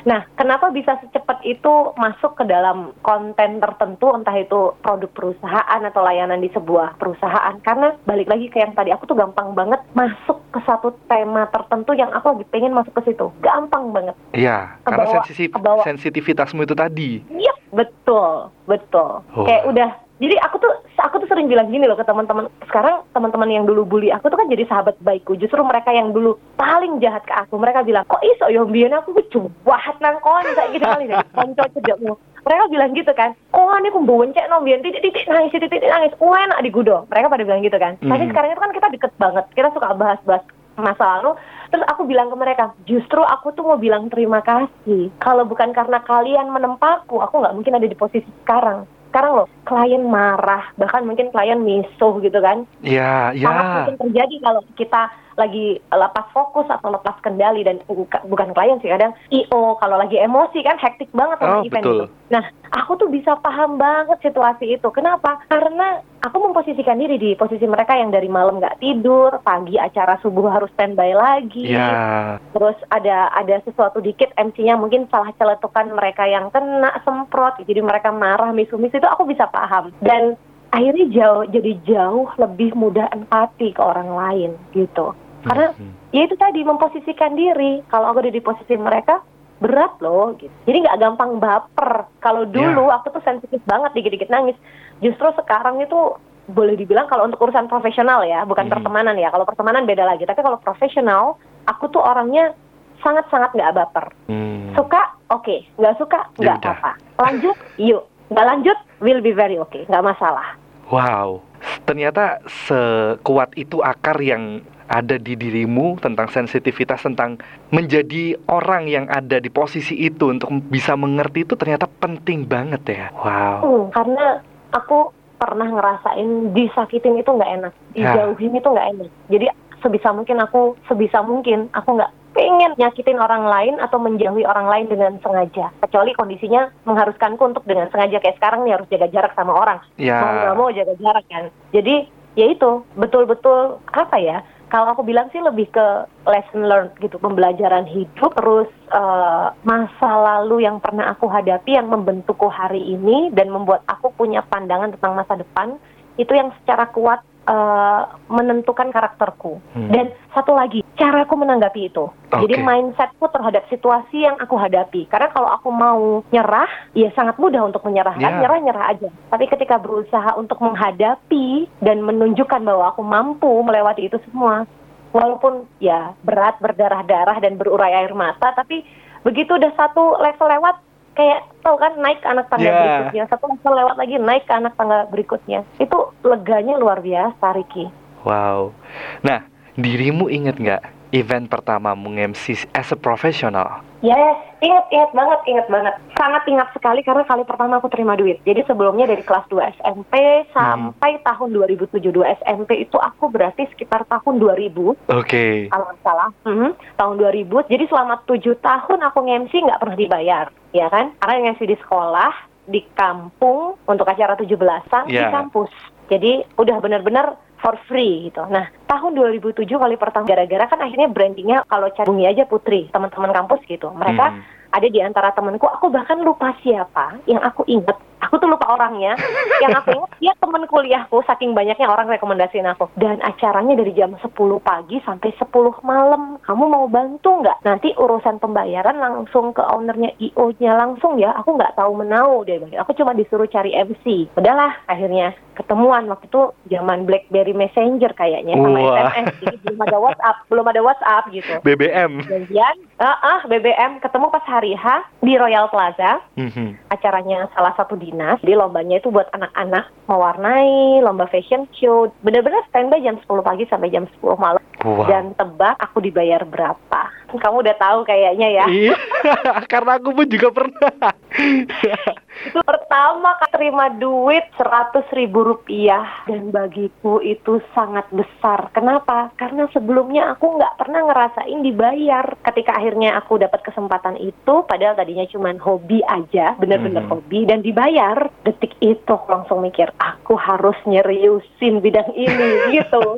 Nah, kenapa bisa secepat itu masuk ke dalam konten tertentu, entah itu produk perusahaan atau layanan di sebuah perusahaan? Karena balik lagi ke yang tadi, aku tuh gampang banget masuk ke satu tema tertentu yang aku lagi pengen masuk ke situ. Gampang banget. Iya, karena sensitif, sensitivitasmu itu tadi. Iya, betul, betul. Oh. Kayak udah jadi aku tuh aku tuh sering bilang gini loh ke teman-teman. Sekarang teman-teman yang dulu bully aku tuh kan jadi sahabat baikku. Justru mereka yang dulu paling jahat ke aku. Mereka bilang kok iso yo biyen aku jahat nang kon kayak gitu kali deh konco cedekmu mereka bilang gitu kan oh ini aku boncek no biyen titik titik nangis titik titik nangis. Oh enak di gudo mereka pada bilang gitu kan. Mm. tapi sekarang itu kan kita deket banget. Kita suka bahas-bahas masa lalu. Terus aku bilang ke mereka justru aku tuh mau bilang terima kasih. Kalau bukan karena kalian menempaku aku nggak mungkin ada di posisi sekarang sekarang loh klien marah bahkan mungkin klien misuh gitu kan. Iya iya. Mungkin terjadi kalau kita lagi lepas fokus atau lepas kendali dan bukan klien sih kadang IO kalau lagi emosi kan hektik banget sama oh, event betul. itu. Nah, aku tuh bisa paham banget situasi itu. Kenapa? Karena aku memposisikan diri di posisi mereka yang dari malam nggak tidur, pagi acara subuh harus standby lagi. Yeah. Terus ada ada sesuatu dikit MC-nya mungkin salah celetukan mereka yang kena semprot, jadi mereka marah misu-misu itu aku bisa paham. Dan akhirnya jauh jadi jauh lebih mudah empati ke orang lain gitu. Karena hmm. ya itu tadi memposisikan diri. Kalau aku ada di posisi mereka berat loh gitu. Jadi nggak gampang baper. Kalau ya. dulu yeah. aku tuh sensitif banget dikit-dikit nangis. Justru sekarang itu boleh dibilang kalau untuk urusan profesional ya, bukan hmm. pertemanan ya. Kalau pertemanan beda lagi. Tapi kalau profesional, aku tuh orangnya sangat-sangat nggak baper. Hmm. Suka, oke. Okay. Nggak suka, ya nggak apa-apa. Lanjut, yuk. Nggak lanjut, will be very okay. Nggak masalah. Wow, ternyata sekuat itu akar yang ada di dirimu tentang sensitivitas tentang menjadi orang yang ada di posisi itu untuk bisa mengerti itu ternyata penting banget ya. Wow. Hmm, karena aku pernah ngerasain disakitin itu nggak enak, ya. dijauhin ya. itu nggak enak. Jadi sebisa mungkin aku sebisa mungkin aku nggak pengen nyakitin orang lain atau menjauhi orang lain dengan sengaja. Kecuali kondisinya mengharuskanku untuk dengan sengaja kayak sekarang nih harus jaga jarak sama orang. Ya. Mau nggak mau jaga jarak kan. Jadi ya itu betul-betul apa ya kalau aku bilang sih lebih ke lesson learned gitu, pembelajaran hidup, terus uh, masa lalu yang pernah aku hadapi yang membentukku hari ini dan membuat aku punya pandangan tentang masa depan itu yang secara kuat uh, menentukan karakterku. Hmm. Dan satu lagi, caraku menanggapi itu. Okay. Jadi mindsetku terhadap situasi yang aku hadapi. Karena kalau aku mau nyerah, ya sangat mudah untuk menyerah kan, yeah. nyerah nyerah aja. Tapi ketika berusaha untuk menghadapi dan menunjukkan bahwa aku mampu melewati itu semua, walaupun ya berat, berdarah-darah dan berurai air mata, tapi begitu udah satu level lewat, kayak tau kan naik ke anak tangga yeah. berikutnya. Satu level lewat lagi naik ke anak tangga berikutnya. Itu leganya luar biasa Ricky. Wow. Nah dirimu inget nggak event pertama meng-MC as a professional Yes, ingat ingat banget, ingat banget. Sangat ingat sekali karena kali pertama aku terima duit. Jadi sebelumnya dari kelas 2 SMP sampai hmm. tahun 2007 2 SMP itu aku berarti sekitar tahun 2000. Oke. Okay. Kalau nggak salah. Mm-hmm, tahun 2000. Jadi selama 7 tahun aku nge-MC nggak pernah dibayar, ya kan? Karena nge-MC di sekolah, di kampung untuk acara 17-an yeah. di kampus. Jadi udah benar-benar for free gitu. Nah, tahun 2007 kali pertama gara-gara kan akhirnya brandingnya kalau cari bumi aja Putri, teman-teman kampus gitu. Mereka hmm. ada di antara temanku, aku bahkan lupa siapa yang aku ingat aku tuh lupa orangnya. Yang aku ingat dia temen kuliahku saking banyaknya orang rekomendasiin aku. Dan acaranya dari jam 10 pagi sampai 10 malam. Kamu mau bantu nggak? Nanti urusan pembayaran langsung ke ownernya IO nya langsung ya. Aku nggak tahu menau deh aku cuma disuruh cari MC udahlah akhirnya ketemuan. Waktu itu zaman BlackBerry Messenger kayaknya sama Wah. SMS jadi belum ada WhatsApp belum ada WhatsApp gitu. BBM kemudian ah uh, uh, BBM ketemu pas hari H di Royal Plaza. Mm -hmm. acaranya salah satu dinas dinas. Jadi lombanya itu buat anak-anak mewarnai, lomba fashion show. Bener-bener standby jam 10 pagi sampai jam 10 malam. Wow. Dan tebak aku dibayar berapa. Kamu udah tahu kayaknya ya. Iya, karena aku pun juga pernah. itu pertama kali terima duit seratus ribu rupiah dan bagiku itu sangat besar. Kenapa? Karena sebelumnya aku nggak pernah ngerasain dibayar. Ketika akhirnya aku dapat kesempatan itu, padahal tadinya cuma hobi aja, bener-bener hmm. hobi dan dibayar. Detik itu aku langsung mikir, aku harus nyeriusin bidang ini gitu.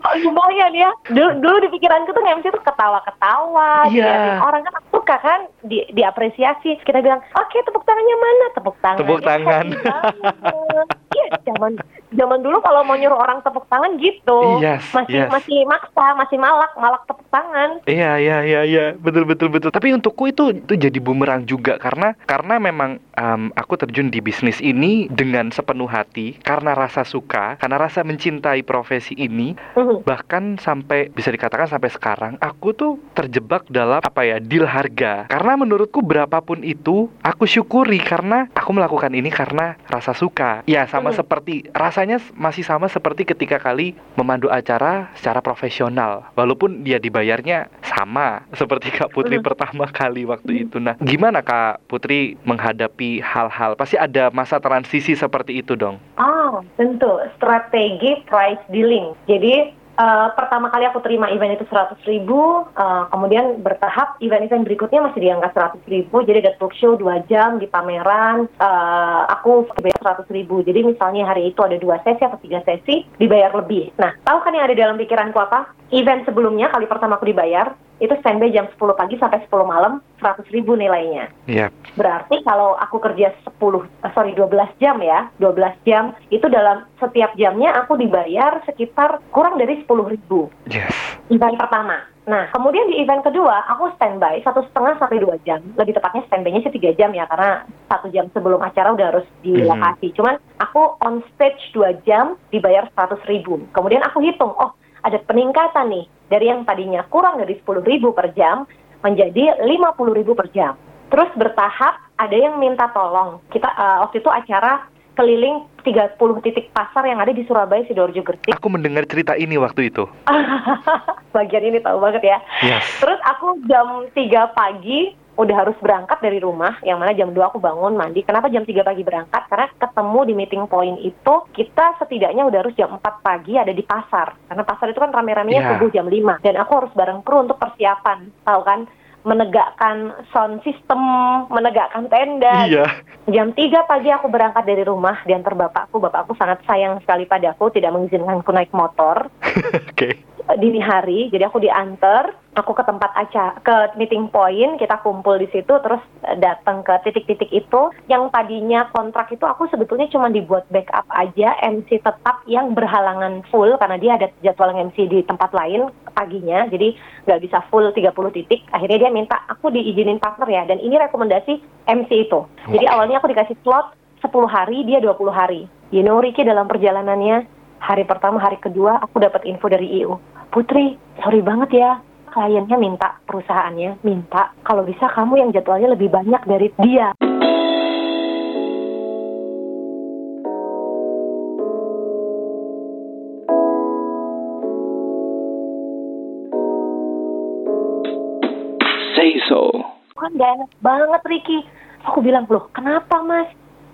Oh, lumayan ya. Dulu, dulu di pikiranku tuh MC tuh ketawa-ketawa. Diliatin Orang kan suka kan di, diapresiasi. Kita bilang, oke tepuk tangannya mana? Tepuk tangan. Tepuk tangan. Iya, zaman zaman dulu kalau mau nyuruh orang tepuk tangan gitu. Yes, masih yes. masih maksa, masih malak, malak tepuk tangan. Iya iya iya iya betul betul betul. Tapi untukku itu itu jadi bumerang juga karena karena memang em, aku terjun di bisnis ini dengan sepenuh hati karena rasa suka karena rasa mencintai profesi ini Mhm. bahkan sampai bisa dikatakan sampai sekarang aku tuh terjebak dalam apa ya deal harga karena menurutku berapapun itu aku syukuri karena aku melakukan ini karena rasa suka ya sama Hmm. seperti rasanya masih sama seperti ketika kali memandu acara secara profesional walaupun dia dibayarnya sama seperti Kak Putri Hmm. pertama kali waktu itu nah gimana Kak Putri menghadapi hal-hal pasti ada masa transisi seperti itu dong Oh, tentu. Strategi price dealing. Jadi, eh, pertama kali aku terima event itu 100 ribu, eh, kemudian bertahap event-event berikutnya masih di angka 100 ribu, jadi ada talk show 2 jam di pameran, eh, aku bayar 100 ribu. Jadi misalnya hari itu ada dua sesi atau tiga sesi, dibayar lebih. Nah, tahu kan yang ada dalam pikiranku apa? Event sebelumnya, kali pertama aku dibayar, itu standby jam 10 pagi sampai 10 malam, 100 ribu nilainya. Iya Berarti kalau aku kerja 10, eh, sorry 12 jam ya, 12 jam, itu dalam setiap jamnya aku dibayar sekitar kurang dari 10 ribu. yes Event pertama. Nah, kemudian di event kedua, aku standby satu setengah sampai dua jam. Lebih tepatnya standby-nya sih tiga jam ya, karena satu jam sebelum acara udah harus di Mhm. lokasi. Cuman aku on stage dua jam dibayar 100 ribu. Kemudian aku hitung, oh ada peningkatan nih dari yang tadinya kurang dari 10 ribu per jam menjadi 50 ribu per jam. Terus bertahap ada yang minta tolong. Kita eh, waktu itu acara keliling 30 titik pasar yang ada di Surabaya, Sidoarjo, Gresik. aku mendengar cerita ini waktu itu Bagian ini tahu banget ya. yes Terus aku jam 3 pagi udah harus berangkat dari rumah, yang mana jam 2 aku bangun mandi. Kenapa jam 3 pagi berangkat? Karena ketemu di meeting point itu, kita setidaknya udah harus jam 4 pagi ada di pasar. Karena pasar itu kan rame-ramenya Iya. subuh jam 5. Dan aku harus bareng kru untuk persiapan, tahu kan? Menegakkan sound system, menegakkan tenda. iya Jam 3 pagi aku berangkat dari rumah, diantar bapakku. Bapakku sangat sayang sekali padaku, tidak mengizinkanku naik motor oke dini hari, jadi aku diantar, aku ke tempat acara, ke meeting point, kita kumpul di situ, terus eh, datang ke titik-titik itu. Yang tadinya kontrak itu aku sebetulnya cuma dibuat backup aja, MC tetap yang berhalangan full karena dia ada jadwal MC di tempat lain paginya, jadi nggak bisa full 30 titik. Akhirnya dia minta aku diizinin partner ya, dan ini rekomendasi MC itu. Jadi awalnya aku dikasih slot 10 hari, dia 20 hari. You know Ricky dalam perjalanannya, hari pertama, hari kedua aku dapat info dari IU. Putri, sorry banget ya, kliennya minta, perusahaannya minta, kalau bisa kamu yang jadwalnya lebih banyak dari dia. Say so. Kan gak enak banget Ricky. Aku bilang, loh kenapa mas?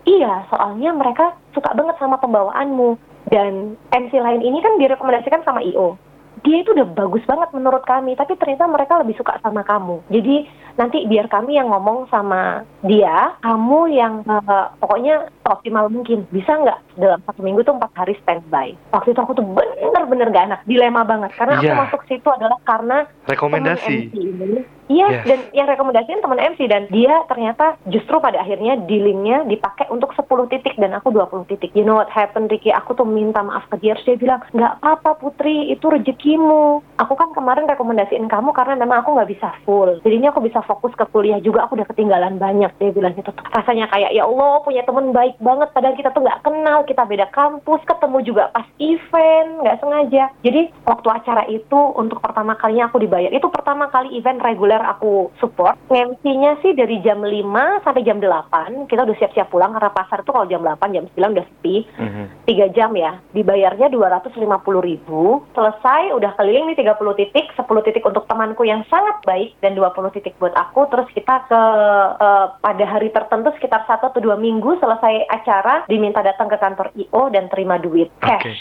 Iya, soalnya mereka suka banget sama pembawaanmu. Dan MC lain ini kan direkomendasikan sama IO. Dia itu udah bagus banget menurut kami, tapi ternyata mereka lebih suka sama kamu. Jadi nanti biar kami yang ngomong sama dia, kamu yang eh, pokoknya optimal mungkin. Bisa nggak dalam satu minggu tuh empat hari standby? Waktu itu aku tuh bener-bener gak enak, dilema banget. Karena aku Iya. masuk situ adalah karena teman rekomendasi ini. Iya, Yes. dan yang rekomendasiin teman MC dan dia ternyata justru pada akhirnya dealingnya dipakai untuk 10 titik dan aku 20 titik. You know what happened Ricky? Aku tuh minta maaf ke dia, terus dia bilang, nggak apa-apa Putri, itu rezekimu. Aku kan kemarin rekomendasiin kamu karena memang aku nggak bisa full. Jadinya aku bisa fokus ke kuliah juga, aku udah ketinggalan banyak. Dia bilang gitu. Rasanya kayak, ya Allah punya temen baik banget, padahal kita tuh nggak kenal, kita beda kampus, ketemu juga pas event, nggak sengaja. Jadi waktu acara itu untuk pertama kalinya aku dibayar. Itu pertama kali event reguler aku support. MC-nya sih dari jam 5 sampai jam 8. Kita udah siap-siap pulang karena pasar tuh kalau jam 8, jam 9 udah sepi. Mhm. Tiga jam ya, dibayarnya 250 ribu. Selesai, udah keliling nih 30 titik, 10 titik untuk temanku yang sangat baik dan 20 titik buat aku. Terus kita ke eh, pada hari tertentu sekitar satu atau dua minggu selesai acara diminta datang ke kantor IO dan terima duit cash. Oke.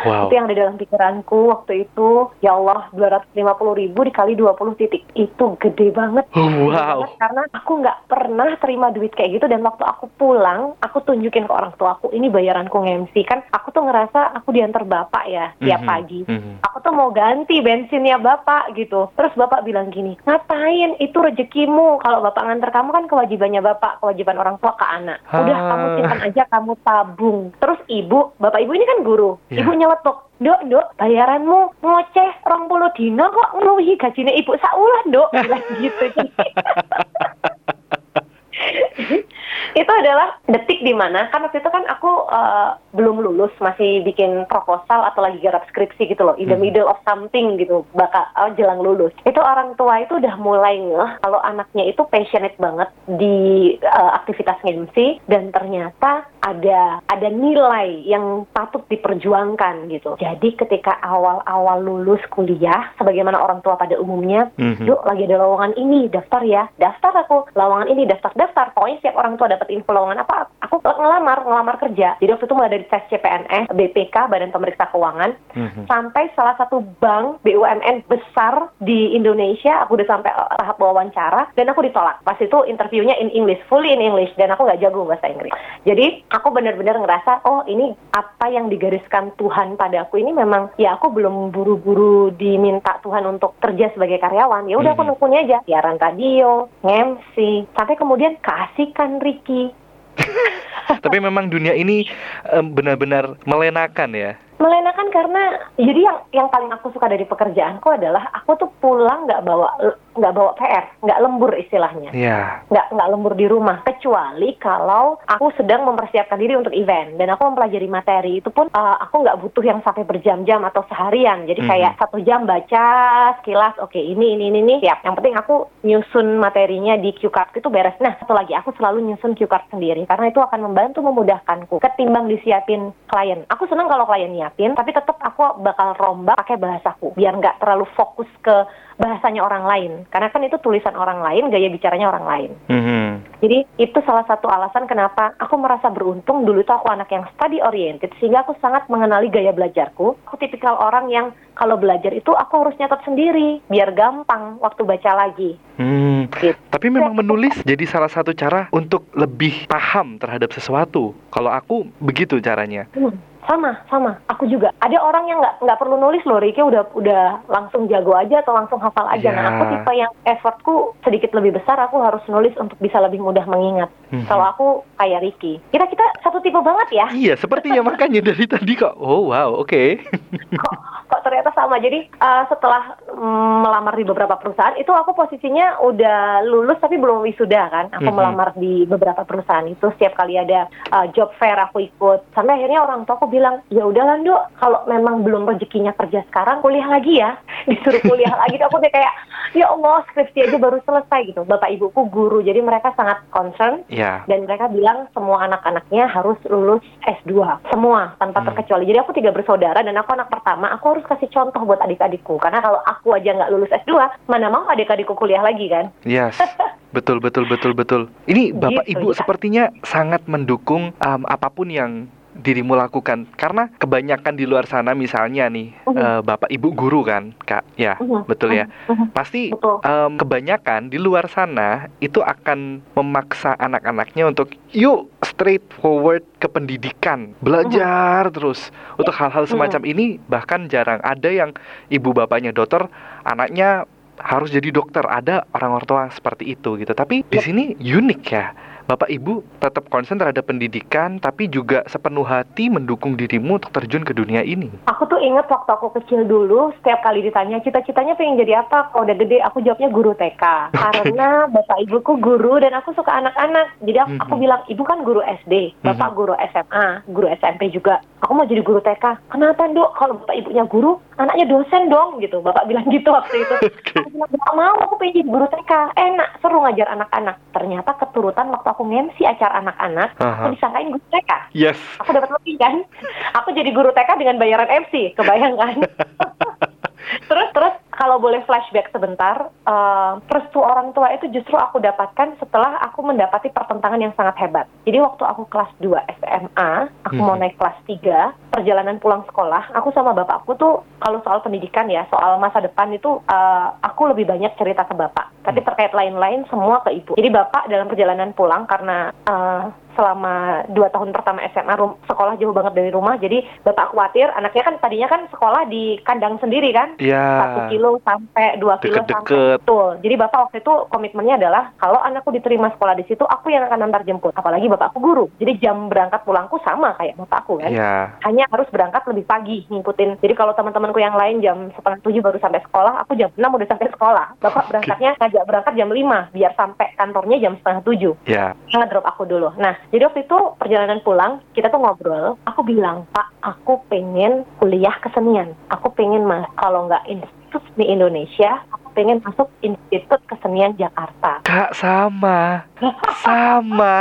wow Itu yang ada dalam pikiranku waktu itu, ya Allah 250 ribu dikali 20 titik. Itu gede banget. Oh, Gede wow. banget karena aku nggak pernah terima duit kayak gitu dan waktu aku pulang, aku tunjukin ke orang tua aku ini bayaranku nge-MC kan. Aku tuh ngerasa aku diantar bapak ya tiap Mhm, pagi. mhm. Aku tuh mau ganti bensinnya bapak gitu. Terus bapak bilang gini, ngapain? Itu rezekimu. Kalau bapak nganter kamu kan kewajibannya bapak, kewajiban orang tua ke anak. Udah Ah. kamu simpan aja, kamu tabung. Terus ibu, bapak ibu ini kan guru. Ya. Ibu nyeletuk, Dok, dok, bayaranmu ngoceh rong puluh dino kok ngeluhi gajinya ibu saulan, dok. Bilang gitu. itu adalah detik di mana kan waktu itu kan aku eh, belum lulus masih bikin proposal atau lagi garap skripsi gitu loh in the Hmm. middle of something gitu bakal oh, jelang lulus itu orang tua itu udah mulai ngeh kalau anaknya itu passionate banget di eh, aktivitas MC dan ternyata ada ada nilai yang patut diperjuangkan gitu jadi ketika awal-awal lulus kuliah sebagaimana orang tua pada umumnya Mhm. Yuk lagi ada lowongan ini, daftar ya. Daftar aku, lowongan ini, daftar-daftar. Pokoknya setiap orang tua dapat info lowongan apa, aku ngelamar, ngelamar kerja. Jadi waktu itu mulai dari tes CPNS, BPK, Badan Pemeriksa Keuangan, Mhm. sampai salah satu bank BUMN besar di Indonesia, aku udah sampai eh, tahap wawancara, dan aku ditolak. Pas itu interviewnya in English, fully in English, dan aku nggak jago bahasa Inggris. Jadi aku benar-benar ngerasa, oh ini apa yang digariskan Tuhan pada aku ini memang, ya aku belum buru-buru diminta Tuhan untuk kerja sebagai karyawan. Ya udah aku Mhm. nekunin aja, siaran radio, MC, sampai kemudian kasihkan Ricky. Tapi memang dunia ini benar-benar melenakan ya. Melenakan karena jadi yang yang paling aku suka dari pekerjaanku adalah aku tuh pulang nggak bawa nggak bawa PR, nggak lembur istilahnya, Ya. nggak nggak lembur di rumah kecuali kalau aku sedang mempersiapkan diri untuk event. Dan aku mempelajari materi itu pun uh, aku nggak butuh yang sampai berjam-jam atau seharian. Jadi Mhm. kayak satu jam baca sekilas oke ini ini ini ini siap. Yang penting aku nyusun materinya di cue card itu beres. Nah satu lagi aku selalu nyusun cue card sendiri karena itu akan membantu memudahkanku ketimbang disiapin klien. Aku senang kalau klien nyiapin tapi tetap aku bakal rombak pakai bahasaku biar nggak terlalu fokus ke bahasanya orang lain karena kan itu tulisan orang lain gaya bicaranya orang lain Mhm. jadi itu salah satu alasan kenapa aku merasa beruntung dulu tuh aku anak yang study oriented sehingga aku sangat mengenali gaya belajarku. Aku tipikal orang yang kalau belajar itu aku harus nyatet sendiri biar gampang waktu baca lagi. Hmm. Gitu. Tapi memang menulis jadi salah satu cara untuk lebih paham terhadap sesuatu. Kalau aku begitu caranya. Hmm, sama, sama. Aku juga. Ada orang yang nggak nggak perlu nulis loh, Riki udah udah langsung jago aja atau langsung hafal aja. Nah, Ya. aku tipe yang effortku sedikit lebih besar. Aku harus nulis untuk bisa lebih mudah mengingat. Mhm. Kalau aku kayak Riki, kita kita satu tipe banget ya. Iya, sepertinya makanya dari tadi kok. Oh wow, oke. kok kok ternyata sama jadi uh, setelah mm, melamar di beberapa perusahaan itu aku posisinya udah lulus tapi belum wisuda kan aku Mhm. melamar di beberapa perusahaan itu setiap kali ada uh, job fair aku ikut sampai akhirnya orang tua aku bilang ya udah Lando kalau memang belum rezekinya kerja sekarang kuliah lagi ya. Disuruh kuliah lagi. Aku udah kayak ya Allah skripsi aja baru selesai gitu. Bapak ibuku guru. Jadi mereka sangat concern. Ya. dan mereka bilang semua anak-anaknya harus lulus S2 semua tanpa Hmm. terkecuali. Jadi aku tiga bersaudara dan aku anak pertama. Aku harus kasih contoh buat adik-adikku. Karena kalau aku aja nggak lulus S2 mana mau adik-adikku kuliah lagi kan? Yes. Betul betul betul betul. Ini Bapak Gitu, Ibu ya. sepertinya sangat mendukung um, apa pun yang dirimu lakukan. Karena kebanyakan di luar sana misalnya nih Mhm. eh, Bapak Ibu guru kan Kak? Ya Mhm, betul ya. Mhm, pasti Betul. em, kebanyakan di luar sana itu akan memaksa anak-anaknya untuk yuk straight forward ke pendidikan. Belajar terus. Untuk hal-hal semacam ini bahkan jarang. Ada yang ibu bapaknya dokter anaknya harus jadi dokter. Ada orang-orang tua seperti itu gitu. Tapi di sini unik ya Bapak Ibu tetap konsen terhadap pendidikan tapi juga sepenuh hati mendukung dirimu untuk terjun ke dunia ini. Aku tuh inget waktu aku kecil dulu, setiap kali ditanya cita-citanya pengen jadi apa, kalau udah gede aku jawabnya guru TK. Karena bapak ibuku guru dan aku suka anak-anak. Jadi aku, aku Mhm. bilang, ibu kan guru SD, bapak Mhm. guru SMA, guru SMP juga. Aku mau jadi guru TK. Kenapa dok? Kalau bapak ibunya guru, anaknya dosen dong gitu. Bapak bilang gitu waktu itu. Aku bilang, gak mau, aku pengen jadi guru TK. Enak, seru ngajar anak-anak. Ternyata keturutan waktu aku nge-MC acara anak-anak, Aha. aku disangkain guru TK Yes. aku dapat lebih kan aku jadi guru TK dengan bayaran MC kebayang kan terus terus kalau boleh flashback sebentar, uh, restu orang tua itu justru aku dapatkan setelah aku mendapati pertentangan yang sangat hebat. Jadi waktu aku kelas 2 SMA, aku mau Mhm. naik kelas 3, perjalanan pulang sekolah, aku sama bapakku tuh kalau soal pendidikan ya, soal masa depan itu uh, aku lebih banyak cerita ke bapak. Tapi terkait lain-lain semua ke ibu. Jadi bapak dalam perjalanan pulang karena uh, selama dua tahun pertama SMA rum- sekolah jauh banget dari rumah, jadi bapak khawatir anaknya kan tadinya kan sekolah di kandang sendiri kan, Ya. satu kilo sampai dua kilo sampai Deket-deket. betul. Jadi bapak waktu itu komitmennya adalah kalau anakku diterima sekolah di situ, aku yang akan antar jemput. Apalagi bapakku guru, jadi jam berangkat pulangku sama kayak bapakku kan. Ya. Hanya harus berangkat lebih pagi ngikutin. Jadi kalau teman-temanku yang lain jam setengah tujuh baru sampai sekolah, aku jam enam udah sampai sekolah. Bapak berangkatnya ngajak berangkat jam lima biar sampai kantornya jam setengah tujuh Ya. ngedrop aku dulu. Nah, jadi waktu itu perjalanan pulang, kita tuh ngobrol. Aku bilang, Pak, aku pengen kuliah kesenian. Aku pengen mas, kalau nggak institut di Indonesia, aku pengen masuk Institut Kesenian Jakarta. Kak sama. Sama.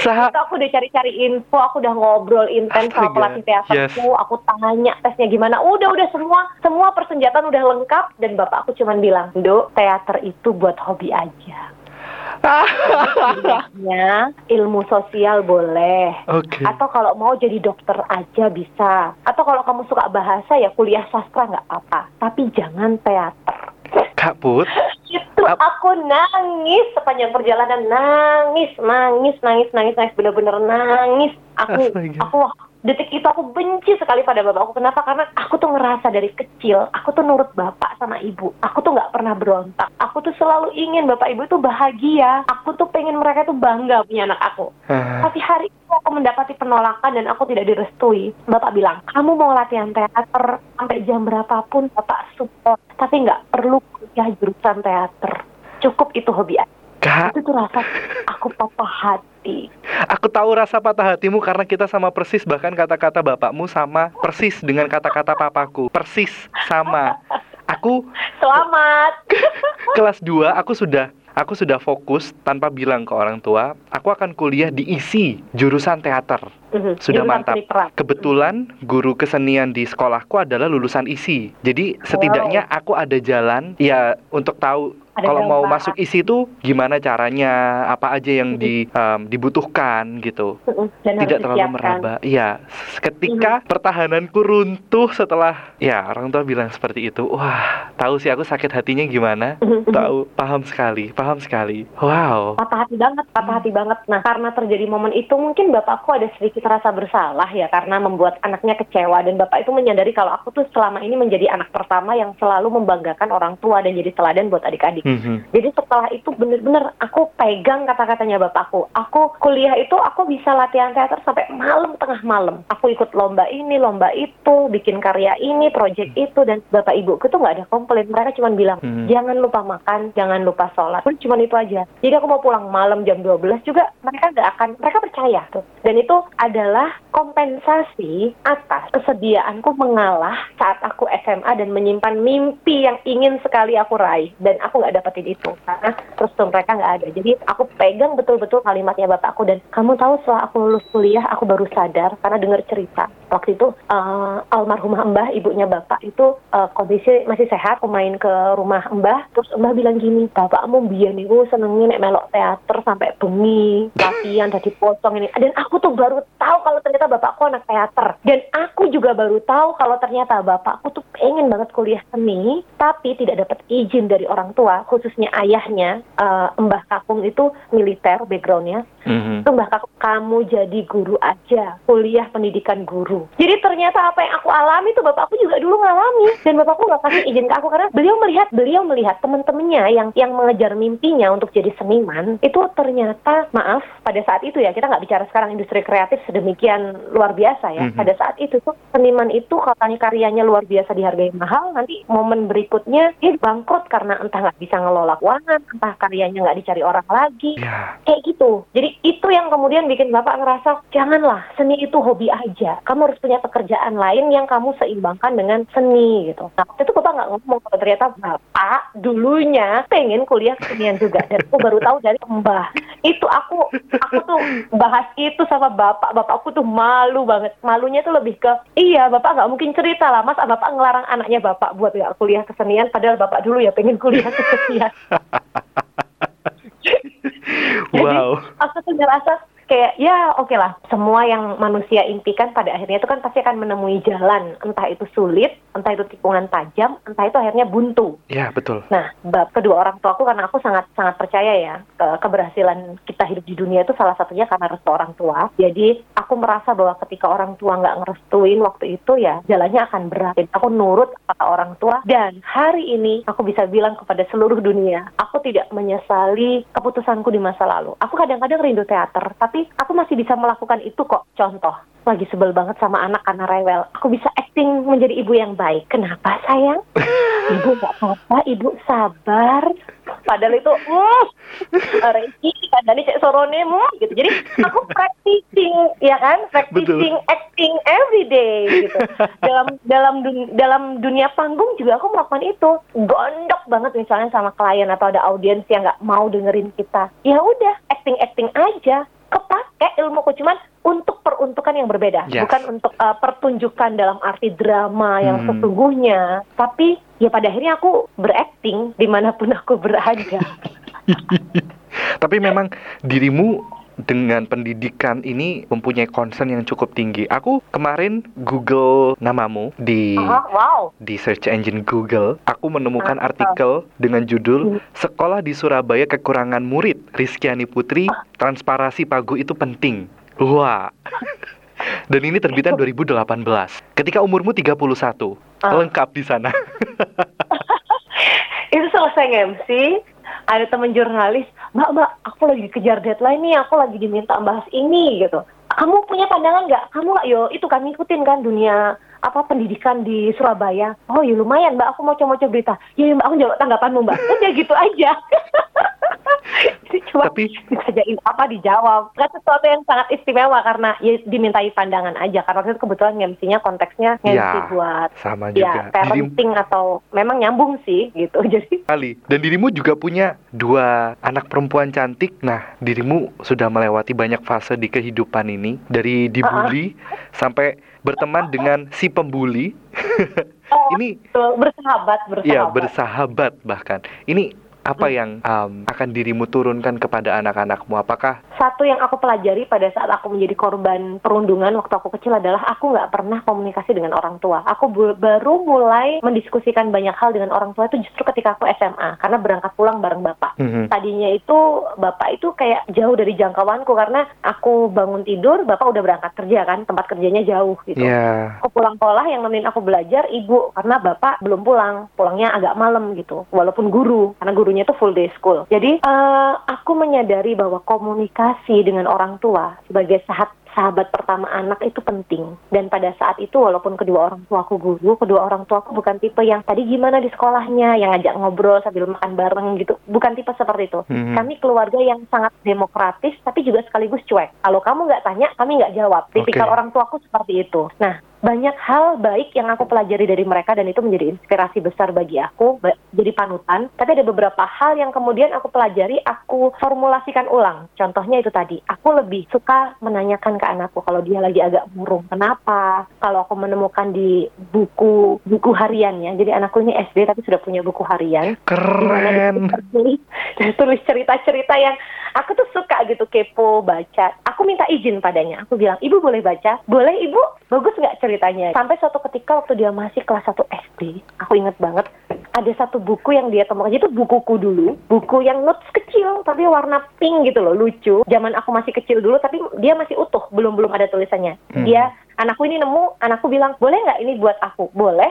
Sa Itu aku udah cari-cari info, aku udah ngobrol intens sama pelatih teaterku, yes. aku tanya tesnya gimana. Udah, udah semua semua persenjataan udah lengkap dan bapakku cuman bilang, "Dok, teater itu buat hobi aja." Kuliahnya ilmu sosial boleh, Oke. Atau kalau mau jadi dokter aja bisa. Atau kalau kamu suka bahasa ya kuliah sastra nggak apa-apa. Tapi jangan teater. Kak Put. Itu Ap- aku nangis sepanjang perjalanan nangis, nangis, nangis, nangis, nangis, bener-bener nangis. Aku, Astaga. aku detik itu aku benci sekali pada bapakku. Kenapa? Karena aku tuh ngerasa dari kecil, aku tuh nurut bapak sama ibu. Aku tuh nggak pernah berontak. Aku tuh selalu ingin bapak ibu tuh bahagia. Aku tuh pengen mereka tuh bangga punya anak aku. Ah, Tapi hari itu aku mendapati penolakan dan aku tidak direstui. Bapak bilang, kamu mau latihan teater sampai jam berapapun Bapak support. Tapi nggak perlu kuliah jurusan teater. Cukup itu hobi aja. Kak, Itu tuh rasa aku patah hati. Aku tahu rasa patah hatimu karena kita sama persis bahkan kata-kata bapakmu sama persis dengan kata-kata papaku. Persis sama. Aku Selamat. kelas 2 aku sudah aku sudah fokus tanpa bilang ke orang tua, aku akan kuliah di ISI jurusan teater. Mhm, Sudah jurusan mantap. Kebetulan guru kesenian di sekolahku adalah lulusan ISI. Jadi setidaknya aku ada jalan ya untuk tahu Ada kalau mau masuk ISI itu gimana caranya, apa aja yang di, em, dibutuhkan gitu. Mhm, Dan Tidak terlalu meraba. Iya, ketika pertahananku runtuh setelah ya orang tua bilang seperti itu. Wah, tahu sih aku sakit hatinya gimana? Mhm, mhm. Tahu, paham sekali, paham sekali. Wow. patah hati banget, patah hati banget. Nah, karena terjadi momen itu mungkin bapakku ada sedikit rasa bersalah ya karena membuat anaknya kecewa dan bapak itu menyadari kalau aku tuh selama ini menjadi anak pertama yang selalu membanggakan orang tua dan jadi teladan buat adik-adik. Mhm. Jadi setelah itu bener-bener aku pegang kata-katanya bapakku. Aku kuliah itu aku bisa latihan teater sampai malam tengah malam. Aku ikut lomba ini, lomba itu, bikin karya ini, project itu dan bapak ibuku tuh nggak ada komplain. Mereka cuma bilang Hmm. jangan lupa makan, jangan lupa sholat. Pun cuma itu aja. Jadi aku mau pulang malam jam 12 juga mereka nggak akan, mereka percaya tuh. Dan itu adalah kompensasi atas kesediaanku mengalah saat aku SMA dan menyimpan mimpi yang ingin sekali aku raih. Dan aku nggak dapetin itu. Karena terus tuh mereka nggak ada. Jadi aku pegang betul-betul kalimatnya bapakku dan kamu tahu setelah aku lulus kuliah aku baru sadar karena dengar cerita. Waktu itu eh, almarhumah Mbah ibunya bapak itu eh, kondisi masih sehat aku main ke rumah Mbah. Terus Mbah bilang gini bapakmu biyen niku senengnya nek melok teater sampai bengi latihan dari pocong ini. Dan aku tuh baru tahu kalau ternyata bapakku anak teater. Dan aku juga baru tahu kalau ternyata bapakku tuh pengen banget kuliah seni tapi tidak dapat izin dari orang tua khususnya ayahnya eh, Mbah Kakung itu militer backgroundnya Mhm. itu mbak Kakung, kamu jadi guru aja kuliah pendidikan guru jadi ternyata apa yang aku alami tuh bapakku juga dulu ngalami dan bapakku nggak kasih izin ke aku karena beliau melihat beliau melihat teman-temannya yang yang mengejar mimpinya untuk jadi seniman itu ternyata maaf pada saat itu ya kita nggak bicara sekarang industri kreatif sedemikian luar biasa ya Mhm. pada saat itu tuh seniman itu katanya karyanya luar biasa dihargai mahal nanti momen berikutnya dia bangkrut karena entah nggak bisa ngelola keuangan entah karyanya nggak dicari orang lagi Ya. kayak gitu. Jadi itu yang kemudian bikin bapak ngerasa janganlah seni itu hobi aja. Kamu harus punya pekerjaan lain yang kamu seimbangkan dengan seni gitu. Nah waktu itu bapak nggak ngomong kalau ternyata bapak dulunya pengen kuliah kesenian juga. Dan aku baru tahu dari mbah. Itu aku aku tuh bahas itu sama bapak. Bapakku tuh malu banget. Malunya tuh lebih ke iya bapak nggak mungkin cerita lah mas. Bapak ngelar melarang anaknya bapak buat nggak kuliah kesenian, padahal bapak dulu ya pengen kuliah kesenian. wow. Jadi aku tuh ngerasa kayak ya oke lah semua yang manusia impikan pada akhirnya itu kan pasti akan menemui jalan. Entah itu sulit entah itu tikungan tajam entah itu akhirnya buntu. Ya, betul. nah bab kedua orang tua aku karena aku sangat sangat percaya ya ke keberhasilan kita hidup di dunia itu salah satunya karena restu orang tua. Jadi aku merasa bahwa ketika orang tua nggak ngerestuin waktu itu ya jalannya akan berat. Jadi aku nurut kata orang tua. Dan hari ini aku bisa bilang kepada seluruh dunia aku tidak menyesali keputusanku di masa lalu. Aku kadang-kadang rindu teater tapi aku masih bisa melakukan itu kok. Contoh lagi sebel banget sama anak karena rewel. Aku bisa acting menjadi ibu yang baik. Kenapa sayang? Ibu nggak apa-apa ibu sabar. Padahal itu mm, Reiki kadang cek sorone mm, gitu. Jadi aku practicing ya kan? Practicing acting every day gitu. Dalam dalam dun- dalam dunia panggung juga aku melakukan itu. Gondok banget misalnya sama klien atau ada audiens yang nggak mau dengerin kita. Ya udah acting acting aja kepake ilmuku cuman untuk peruntukan yang berbeda Yes. bukan untuk uh, pertunjukan dalam arti drama yang Hmm. sesungguhnya tapi ya pada akhirnya aku berakting di mana pun aku berada Tapi memang dirimu dengan pendidikan ini mempunyai concern yang cukup tinggi. Aku kemarin Google namamu di Ah, wow di search engine Google, aku menemukan Ah, artikel dengan judul Hmm. Sekolah di Surabaya Kekurangan Murid, Rizkyani Putri, Transparasi Pagu itu Penting. Wah. Dan ini terbitan 2018. Ketika umurmu 31. Ah. Lengkap di sana. itu selesai MC ada temen jurnalis mbak mbak aku lagi kejar deadline nih aku lagi diminta bahas ini gitu. Kamu punya pandangan nggak? Kamu nggak? Yo itu kan ngikutin kan dunia apa pendidikan di Surabaya. Oh ya lumayan mbak. Aku mau coba-coba berita. Ya, ya mbak aku jawab tanggapanmu mbak. Udah gitu aja. Cuma Tapi ditanyain apa dijawab. Kan sesuatu yang sangat istimewa karena ya dimintai pandangan aja. Karena itu kebetulan MC-nya konteksnya MC Ya, buat sama ya juga. Dirim- parenting atau memang nyambung sih gitu. Jadi Ali. Dan dirimu juga punya dua anak perempuan cantik. Nah, dirimu sudah melewati banyak fase di kehidupan ini. Dari dibully sampai berteman dengan si pembuli. Oh, ini bersahabat bersahabat ya bersahabat bahkan. Ini apa yang um, akan dirimu turunkan kepada anak-anakmu? Apakah satu yang aku pelajari pada saat aku menjadi korban perundungan waktu aku kecil adalah aku nggak pernah komunikasi dengan orang tua. Aku baru mulai mendiskusikan banyak hal dengan orang tua itu justru ketika aku SMA karena berangkat pulang bareng bapak. Mhm. Tadinya itu bapak itu kayak jauh dari jangkauanku karena aku bangun tidur, bapak udah berangkat kerja kan, tempat kerjanya jauh gitu. Ya, Aku pulang sekolah yang nemenin aku belajar ibu karena bapak belum pulang, pulangnya agak malam gitu. Walaupun guru, karena gurunya itu full day school. Jadi eh, aku menyadari bahwa komunikasi dengan orang tua sebagai sahabat sahabat pertama anak itu penting. Dan pada saat itu walaupun kedua orang tua aku guru, kedua orang tua aku bukan tipe yang tadi gimana di sekolahnya, yang ngajak ngobrol sambil makan bareng gitu. Bukan tipe seperti itu. Mhm. Kami keluarga yang sangat demokratis tapi juga sekaligus cuek. Kalau kamu nggak tanya, kami nggak jawab. Tipikal Oke. orang tuaku seperti itu. Nah, banyak hal baik yang aku pelajari dari mereka dan itu menjadi inspirasi besar bagi aku, jadi panutan. Tapi ada beberapa hal yang kemudian aku pelajari, aku formulasikan ulang. Contohnya itu tadi, aku lebih suka menanyakan ke anakku kalau dia lagi agak murung, kenapa? Kalau aku menemukan di buku buku hariannya, jadi anakku ini SD tapi sudah punya buku harian keren. tulis cerita-cerita yang aku tuh suka gitu kepo baca. Aku minta izin padanya. Aku bilang, ibu boleh baca? Boleh ibu? Bagus nggak ceritanya? Sampai suatu ketika waktu dia masih kelas 1 SD, aku inget banget ada satu buku yang dia temukan itu bukuku dulu, buku yang notes kecil tapi warna pink gitu loh, lucu. Zaman aku masih kecil dulu tapi dia masih utuh, belum belum ada tulisannya. Hmm. Dia anakku ini nemu, anakku bilang boleh nggak ini buat aku? Boleh.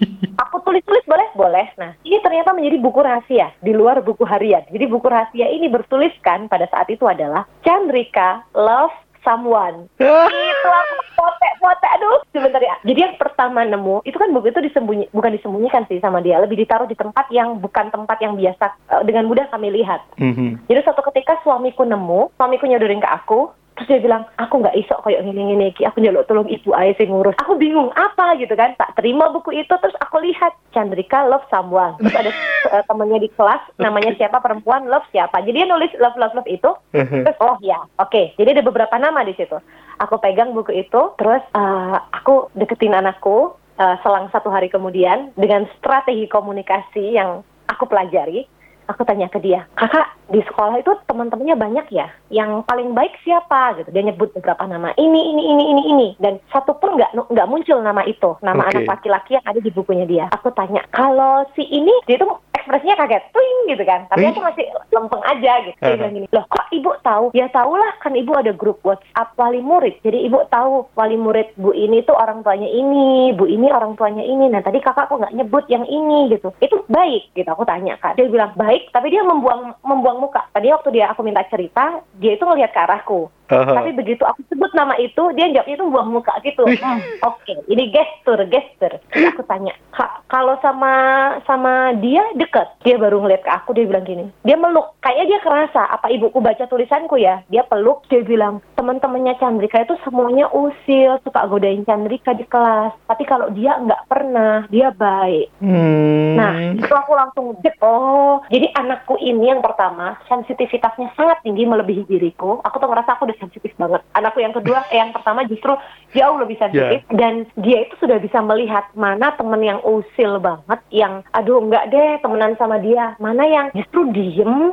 Aku tulis-tulis boleh? Boleh. Nah, ini ternyata menjadi buku rahasia di luar buku harian. Jadi buku rahasia ini bertuliskan pada saat itu adalah Chandrika love someone. itu aku potek-potek aduh sebentar ya. Jadi yang pertama nemu itu kan buku itu disembunyi bukan disembunyikan sih sama dia, lebih ditaruh di tempat yang bukan tempat yang biasa eh, dengan mudah kami lihat. Mhm. Jadi suatu ketika suamiku nemu, suamiku nyodorin ke aku, terus dia bilang, aku nggak isok kayak gini-gini, Ki. aku nyeluk tolong ibu aja sih ngurus. Aku bingung apa gitu kan, tak terima buku itu, terus aku lihat Chandrika love someone. Terus ada eh, temennya di kelas, namanya siapa perempuan love siapa. Jadi dia nulis love love love itu, terus oh ya, oke. Jadi ada beberapa nama di situ. Aku pegang buku itu, terus eh, aku deketin anakku, uh, selang satu hari kemudian dengan strategi komunikasi yang aku pelajari, aku tanya ke dia, kakak di sekolah itu teman-temannya banyak ya, yang paling baik siapa gitu. Dia nyebut beberapa nama ini, ini, ini, ini, ini, dan satu pun nggak nggak muncul nama itu, nama Oke. anak laki-laki yang ada di bukunya dia. Aku tanya, kalau si ini dia itu ekspresinya kaget, twing gitu kan. Tapi aku masih lempeng aja gitu. Dia bilang gini, loh kok ibu tahu? Ya tahulah kan ibu ada grup WhatsApp wali murid. Jadi ibu tahu wali murid bu ini tuh orang tuanya ini, bu ini orang tuanya ini. Nah tadi kakak kok nggak nyebut yang ini gitu. Itu baik gitu. Aku tanya kan. Dia bilang baik, tapi dia membuang membuang muka. Tadi waktu dia aku minta cerita, dia itu ngelihat ke arahku. Aha. Tapi begitu aku sebut nama itu, dia jawabnya itu buang muka gitu. Hmm, Oke, ini gestur, gestur. Terus aku tanya, "Kak, kalau sama sama dia deket, dia baru ngeliat ke aku, dia bilang gini, dia meluk. Kayaknya dia kerasa apa ibuku baca tulisanku ya. Dia peluk, dia bilang teman-temannya Chandrika itu semuanya usil, suka godain Chandrika di kelas. Tapi kalau dia nggak pernah, dia baik. Hmm. Nah, itu aku langsung. Oh, jadi anakku ini yang pertama sensitivitasnya sangat tinggi melebihi diriku. Aku tuh ngerasa aku udah sensitif banget. Anakku yang kedua, eh, yang pertama justru jauh lebih sensitif dan dia itu sudah bisa melihat mana temen yang usil banget, yang aduh enggak deh temenan sama dia, mana yang justru diem,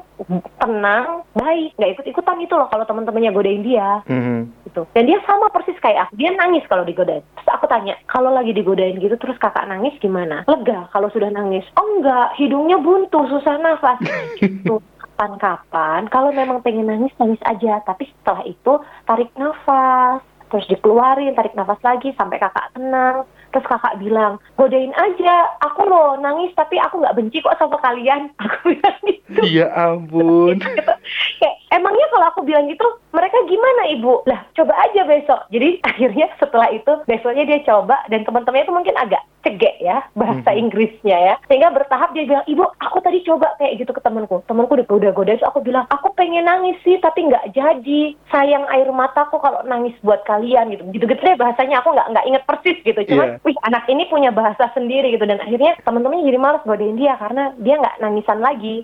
tenang, baik, nggak ikut-ikutan itu loh kalau teman-temannya godain dia Mhm. gitu. Dan dia sama persis kayak aku. Dia nangis kalau digodain. Terus aku tanya, kalau lagi digodain gitu terus kakak nangis gimana? Lega kalau sudah nangis. Oh enggak, hidungnya buntu, susah nafas. gitu. Kapan-kapan, kalau memang pengen nangis, nangis aja. Tapi setelah itu, tarik nafas. Terus dikeluarin, tarik nafas lagi sampai kakak tenang. Terus kakak bilang, godain aja. Aku loh nangis, tapi aku nggak benci kok sama kalian. Aku bilang gitu. Ya ampun. Gitu. Kayak, emangnya kalau aku bilang gitu, mereka gimana ibu? Lah, coba aja besok. Jadi akhirnya setelah itu, besoknya dia coba, dan teman-temannya itu mungkin agak cegek ya, bahasa Mhm. Inggrisnya ya. Sehingga bertahap dia bilang, ibu, aku tadi coba kayak gitu ke temanku. Temanku udah goda-goda, terus aku bilang, aku pengen nangis sih, tapi nggak jadi. Sayang air mataku kalau nangis buat kalian gitu. Gitu-gitu deh bahasanya, aku nggak nggak inget persis gitu. Cuman, Iya. wih anak ini punya bahasa sendiri gitu. Dan akhirnya teman-temannya jadi malas godain dia, karena dia nggak nangisan lagi.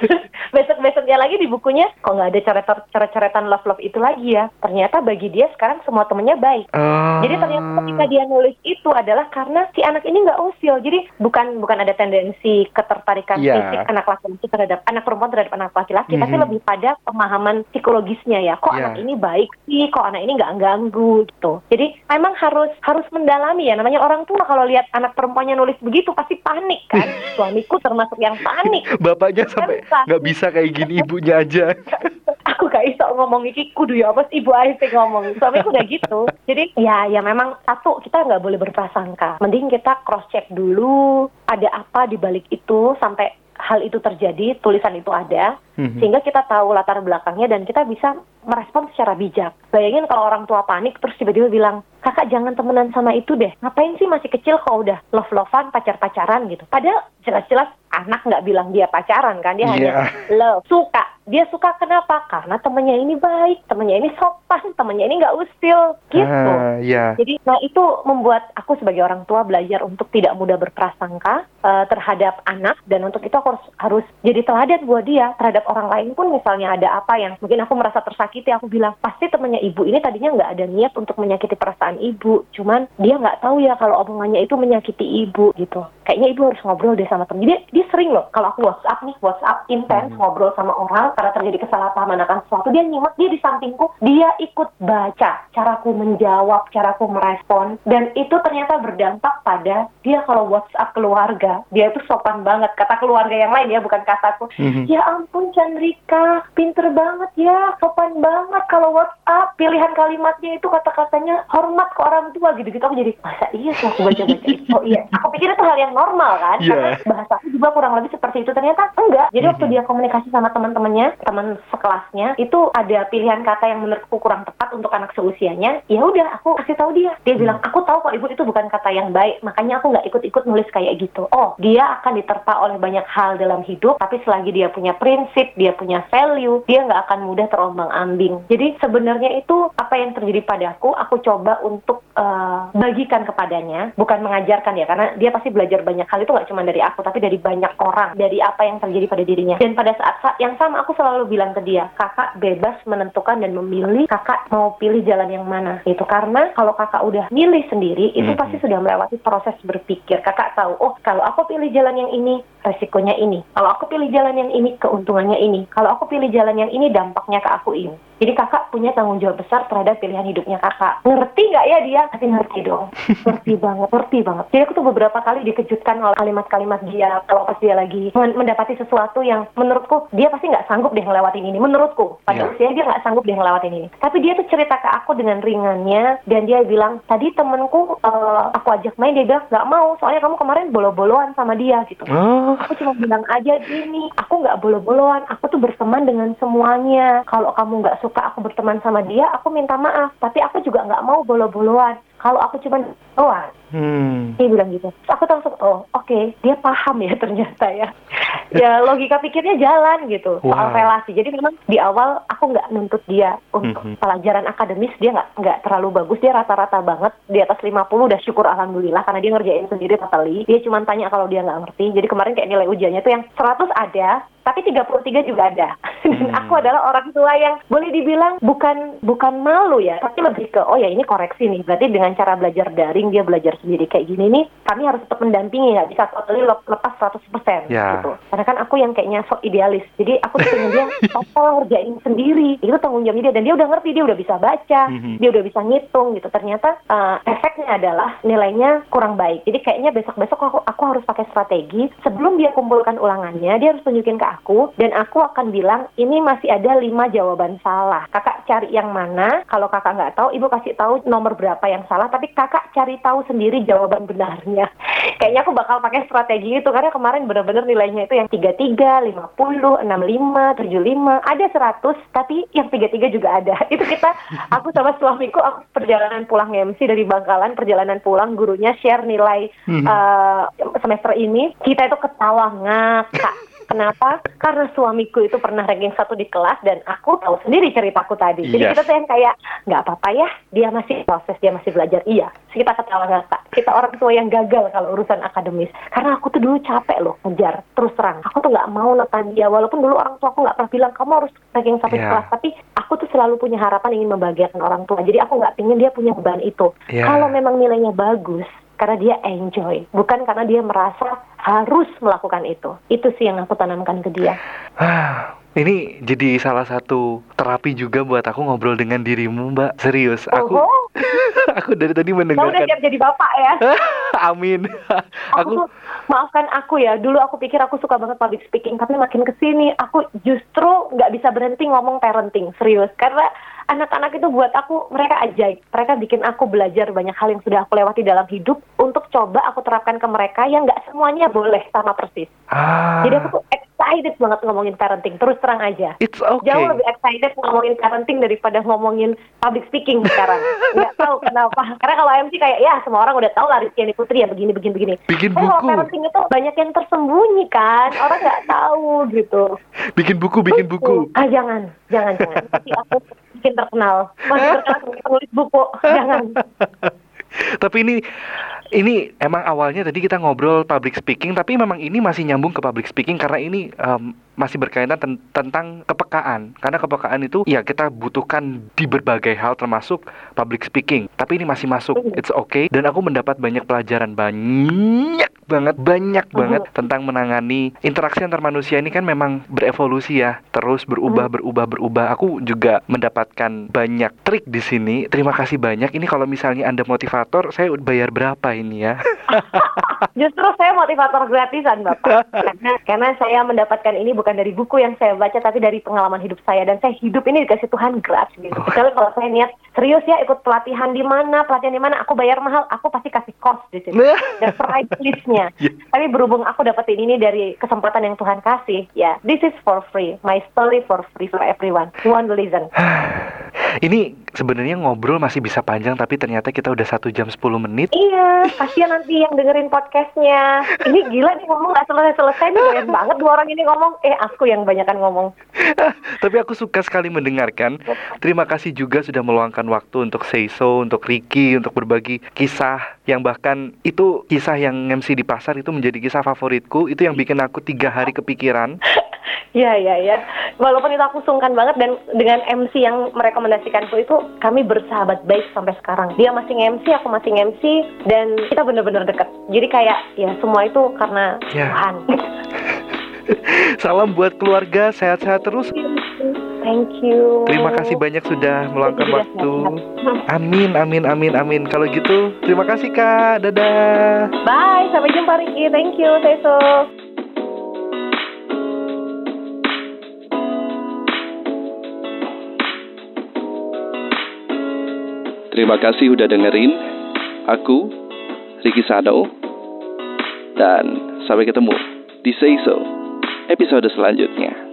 Terus besok-besoknya lagi di bukunya kok nggak ada coret- coret-coretan love love itu lagi ya. Ternyata bagi dia sekarang semua temennya baik. Ah. Jadi ternyata ketika dia nulis itu adalah karena si anak ini nggak usil. Jadi bukan bukan ada tendensi ketertarikan Iya. fisik anak laki-laki terhadap anak perempuan terhadap anak laki-laki, tapi Mhm. lebih pada pemahaman psikologisnya ya. Kok Iya. anak ini baik sih, kok anak ini nggak ganggu gitu. Jadi memang harus harus mendalami ya. Namanya orang tua kalau lihat anak perempuannya nulis begitu pasti panik kan. Suamiku termasuk yang panik. Bapaknya sampai Kan, nggak bisa kayak gini ibunya aja. aku gak bisa ngomong iki kudu ya apa ibu aja ngomong suamiku udah gitu jadi ya ya memang satu kita nggak boleh berprasangka mending kita cross check dulu ada apa di balik itu sampai hal itu terjadi tulisan itu ada Mhm. sehingga kita tahu latar belakangnya dan kita bisa merespon secara bijak. Bayangin kalau orang tua panik terus tiba-tiba bilang, kakak jangan temenan sama itu deh. Ngapain sih masih kecil kok udah love-lovean, pacar-pacaran gitu. Padahal jelas-jelas anak nggak bilang dia pacaran kan, dia Iya. hanya love, suka. Dia suka kenapa? Karena temennya ini baik, temennya ini sopan, temennya ini nggak usil gitu. Ah, ya. Jadi, nah itu membuat aku sebagai orang tua belajar untuk tidak mudah berprasangka eh, terhadap anak dan untuk itu aku harus, harus jadi teladan buat dia terhadap orang lain pun misalnya ada apa yang mungkin aku merasa tersakiti, aku bilang pasti temannya ibu ini tadinya nggak ada niat untuk menyakiti perasaan ibu, cuman dia nggak tahu ya kalau omongannya itu menyakiti ibu gitu. Kayaknya ibu harus ngobrol deh sama temen. Jadi dia sering loh kalau aku WhatsApp nih, WhatsApp intens ngobrol sama orang karena terjadi kesalahpahaman akan sesuatu, dia nyimak dia di sampingku, dia ikut baca caraku menjawab, caraku merespon, dan itu ternyata berdampak pada dia kalau WhatsApp keluarga, dia itu sopan banget. Kata keluarga yang lain ya, bukan kataku. Mhm. Ya ampun Chandrika, pinter banget ya, sopan banget kalau WhatsApp. Pilihan kalimatnya itu kata-katanya hormat ke orang tua gitu-gitu. Aku jadi, masa iya sih aku baca-baca itu? Oh iya, aku pikir itu hal yang normal kan, Iya. karena bahasa aku juga kurang lebih seperti itu. Ternyata enggak. Jadi waktu dia komunikasi sama teman-temannya, teman sekelasnya, itu ada pilihan kata yang menurutku kurang tepat untuk anak seusianya. Ya udah, aku kasih tahu dia. Dia bilang, aku tahu kok ibu itu bukan kata yang baik, makanya aku nggak ikut-ikut nulis kayak gitu. Oh, dia akan diterpa oleh banyak hal dalam hidup, tapi selagi dia punya prinsip, dia punya value, dia nggak akan mudah terombang-ambing. Jadi sebenarnya itu apa yang terjadi padaku, aku coba untuk uh, bagikan kepadanya, bukan mengajarkan ya, karena dia pasti belajar banyak hal itu nggak cuma dari aku, tapi dari banyak orang, dari apa yang terjadi pada dirinya. Dan pada saat yang sama aku selalu bilang ke dia, kakak bebas menentukan dan memilih kakak mau pilih jalan yang mana. Itu karena kalau kakak udah milih sendiri, itu pasti sudah melewati proses berpikir. Kakak tahu, oh kalau aku pilih jalan yang ini, resikonya ini. Kalau aku pilih jalan yang ini, keuntungannya ini. Kalau aku pilih jalan yang ini, dampaknya ke aku ini. Jadi kakak punya tanggung jawab besar terhadap pilihan hidupnya kakak. Ngerti nggak ya dia? Pasti ngerti dong. ngerti banget, ngerti banget. Jadi aku tuh beberapa kali dikejutkan oleh kalimat-kalimat dia kalau pas dia lagi mendapati sesuatu yang menurutku dia pasti nggak sanggup deh ngelewatin ini. Menurutku pada yeah. usia dia nggak sanggup deh ngelewatin ini. Tapi dia tuh cerita ke aku dengan ringannya dan dia bilang tadi temenku uh, aku ajak main dia bilang nggak mau soalnya kamu kemarin bolo-boloan sama dia gitu. Oh. Aku cuma bilang aja gini, aku nggak bolo-boloan, aku tuh berteman dengan semuanya. Kalau kamu nggak suka aku berteman sama dia, aku minta maaf. Tapi aku juga nggak mau bolo-boloan. Kalau aku cuma doang, hmm. dia bilang gitu. Terus aku langsung, oh oke, okay. dia paham ya ternyata ya. ya logika pikirnya jalan gitu wow. soal relasi. Jadi memang di awal aku nggak nuntut dia untuk hmm. pelajaran akademis dia nggak nggak terlalu bagus. Dia rata-rata banget di atas 50 udah syukur alhamdulillah karena dia ngerjain sendiri totally. Dia cuma tanya kalau dia nggak ngerti. Jadi kemarin kayak nilai ujiannya tuh yang 100 ada, tapi 33 juga ada. Dan hmm. aku adalah orang tua yang boleh dibilang bukan bukan malu ya, tapi lebih ke oh ya ini koreksi nih. Berarti dengan cara belajar daring dia belajar sendiri kayak gini nih, kami harus tetap mendampingi nggak bisa totally lepas 100% yeah. gitu. Karena kan aku yang kayaknya sok idealis. Jadi aku tuh pengen dia total ngerjain sendiri. Itu tanggung jawab dia dan dia udah ngerti, dia udah bisa baca, hmm. dia udah bisa ngitung gitu. Ternyata uh, efeknya adalah nilainya kurang baik. Jadi kayaknya besok-besok aku aku harus pakai strategi sebelum dia kumpulkan ulangannya, dia harus tunjukin ke aku dan aku akan bilang ini masih ada lima jawaban salah. Kakak cari yang mana? Kalau kakak nggak tahu, ibu kasih tahu nomor berapa yang salah. Tapi kakak cari tahu sendiri jawaban benarnya. Kayaknya aku bakal pakai strategi itu karena kemarin benar-benar nilainya itu yang 33, 50, 65, 75, ada 100, tapi yang 33 juga ada. Itu kita, aku sama suamiku, aku perjalanan pulang MC dari Bangkalan, perjalanan pulang, gurunya share nilai hmm. uh, semester ini, kita itu ketawa ngakak Kenapa? Karena suamiku itu pernah ranking satu di kelas dan aku tahu sendiri ceritaku tadi. Jadi yes. kita tuh yang kayak nggak apa-apa ya, dia masih proses, dia masih belajar. Iya, kita ketawa ngakak. Kita orang tua yang gagal kalau urusan akademis. Karena aku tuh dulu capek loh ngejar terus terang. Aku tuh nggak mau nekan dia, walaupun dulu orang tua aku nggak pernah bilang kamu harus ranking satu yeah. di kelas. Tapi aku tuh selalu punya harapan ingin membahagiakan orang tua. Jadi aku nggak pingin dia punya beban itu. Yeah. Kalau memang nilainya bagus, karena dia enjoy, bukan karena dia merasa harus melakukan itu. Itu sih yang aku tanamkan ke dia. Ini jadi salah satu terapi juga buat aku ngobrol dengan dirimu, Mbak. Serius, aku aku dari tadi mendengarkan. Kamu udah siap jadi bapak ya? Amin. aku, aku maafkan aku ya. Dulu aku pikir aku suka banget public speaking, tapi makin ke sini aku justru nggak bisa berhenti ngomong parenting serius karena anak-anak itu buat aku mereka ajaib. Mereka bikin aku belajar banyak hal yang sudah aku lewati dalam hidup untuk coba aku terapkan ke mereka yang nggak semuanya boleh sama persis. Ah. Jadi aku tuh excited banget ngomongin parenting. Terus terang aja. It's okay. Jauh lebih excited ngomongin parenting daripada ngomongin public speaking sekarang. nggak tahu kenapa. Karena kalau MC kayak ya semua orang udah tahu lah Rizky Putri ya begini begini begini. Bikin buku. Kalau parenting itu banyak yang tersembunyi kan. Orang nggak tahu gitu. Bikin buku, bikin buku. Ah jangan, jangan, jangan. Tapi aku bikin terkenal. Masih terkenal penulis buku. Jangan. Tapi ini ini emang awalnya tadi kita ngobrol public speaking tapi memang ini masih nyambung ke public speaking karena ini um, masih berkaitan ten tentang kepekaan. Karena kepekaan itu ya kita butuhkan di berbagai hal termasuk public speaking. Tapi ini masih masuk. Iya. it's okay. Dan aku mendapat banyak pelajaran. Banyak banget banyak uh banget tentang menangani interaksi antar manusia ini kan memang berevolusi ya. Terus berubah uh berubah berubah. Aku juga mendapatkan banyak trik di sini. Terima kasih banyak. Ini kalau misalnya anda motivator saya bayar berapa ini ya? Justru saya motivator gratisan bapak. Karena karena saya mendapatkan ini bukan dari buku yang saya baca tapi dari pengalaman hidup saya dan saya hidup ini dikasih Tuhan gratis gitu oh. kalau saya niat serius ya ikut pelatihan di mana pelatihan di mana aku bayar mahal aku pasti kasih cost di sini dan price listnya yeah. Tapi berhubung aku dapetin ini dari kesempatan yang Tuhan kasih, ya, yeah, this is for free. My story for free for everyone who want to listen. Ini sebenarnya ngobrol masih bisa panjang tapi ternyata kita udah satu jam 10 menit. Iya, kasihan nanti yang dengerin podcastnya. Ini gila nih ngomong nggak selesai-selesai nih doyan banget dua orang ini ngomong. Eh aku yang banyakan ngomong. tapi aku suka sekali mendengarkan. Terima kasih juga sudah meluangkan waktu untuk say so, untuk Ricky, untuk berbagi kisah yang bahkan itu kisah yang MC di pasar itu menjadi kisah favoritku. Itu yang bikin aku tiga hari kepikiran. Iya, iya, iya. Walaupun itu aku sungkan banget dan dengan MC yang merekomendasikanku itu kami bersahabat baik sampai sekarang. Dia masih MC, aku masih MC dan kita bener-bener deket. Jadi kayak ya semua itu karena Ya. Tuhan. Salam buat keluarga, sehat-sehat terus. Thank you. Terima kasih banyak sudah meluangkan waktu. Amin, amin, amin, amin. Kalau gitu, terima kasih Kak. Dadah. Bye, sampai jumpa Ricky. Thank you, Teso. Terima kasih udah dengerin. Aku, Ricky Sado. Dan sampai ketemu di Say So episode selanjutnya.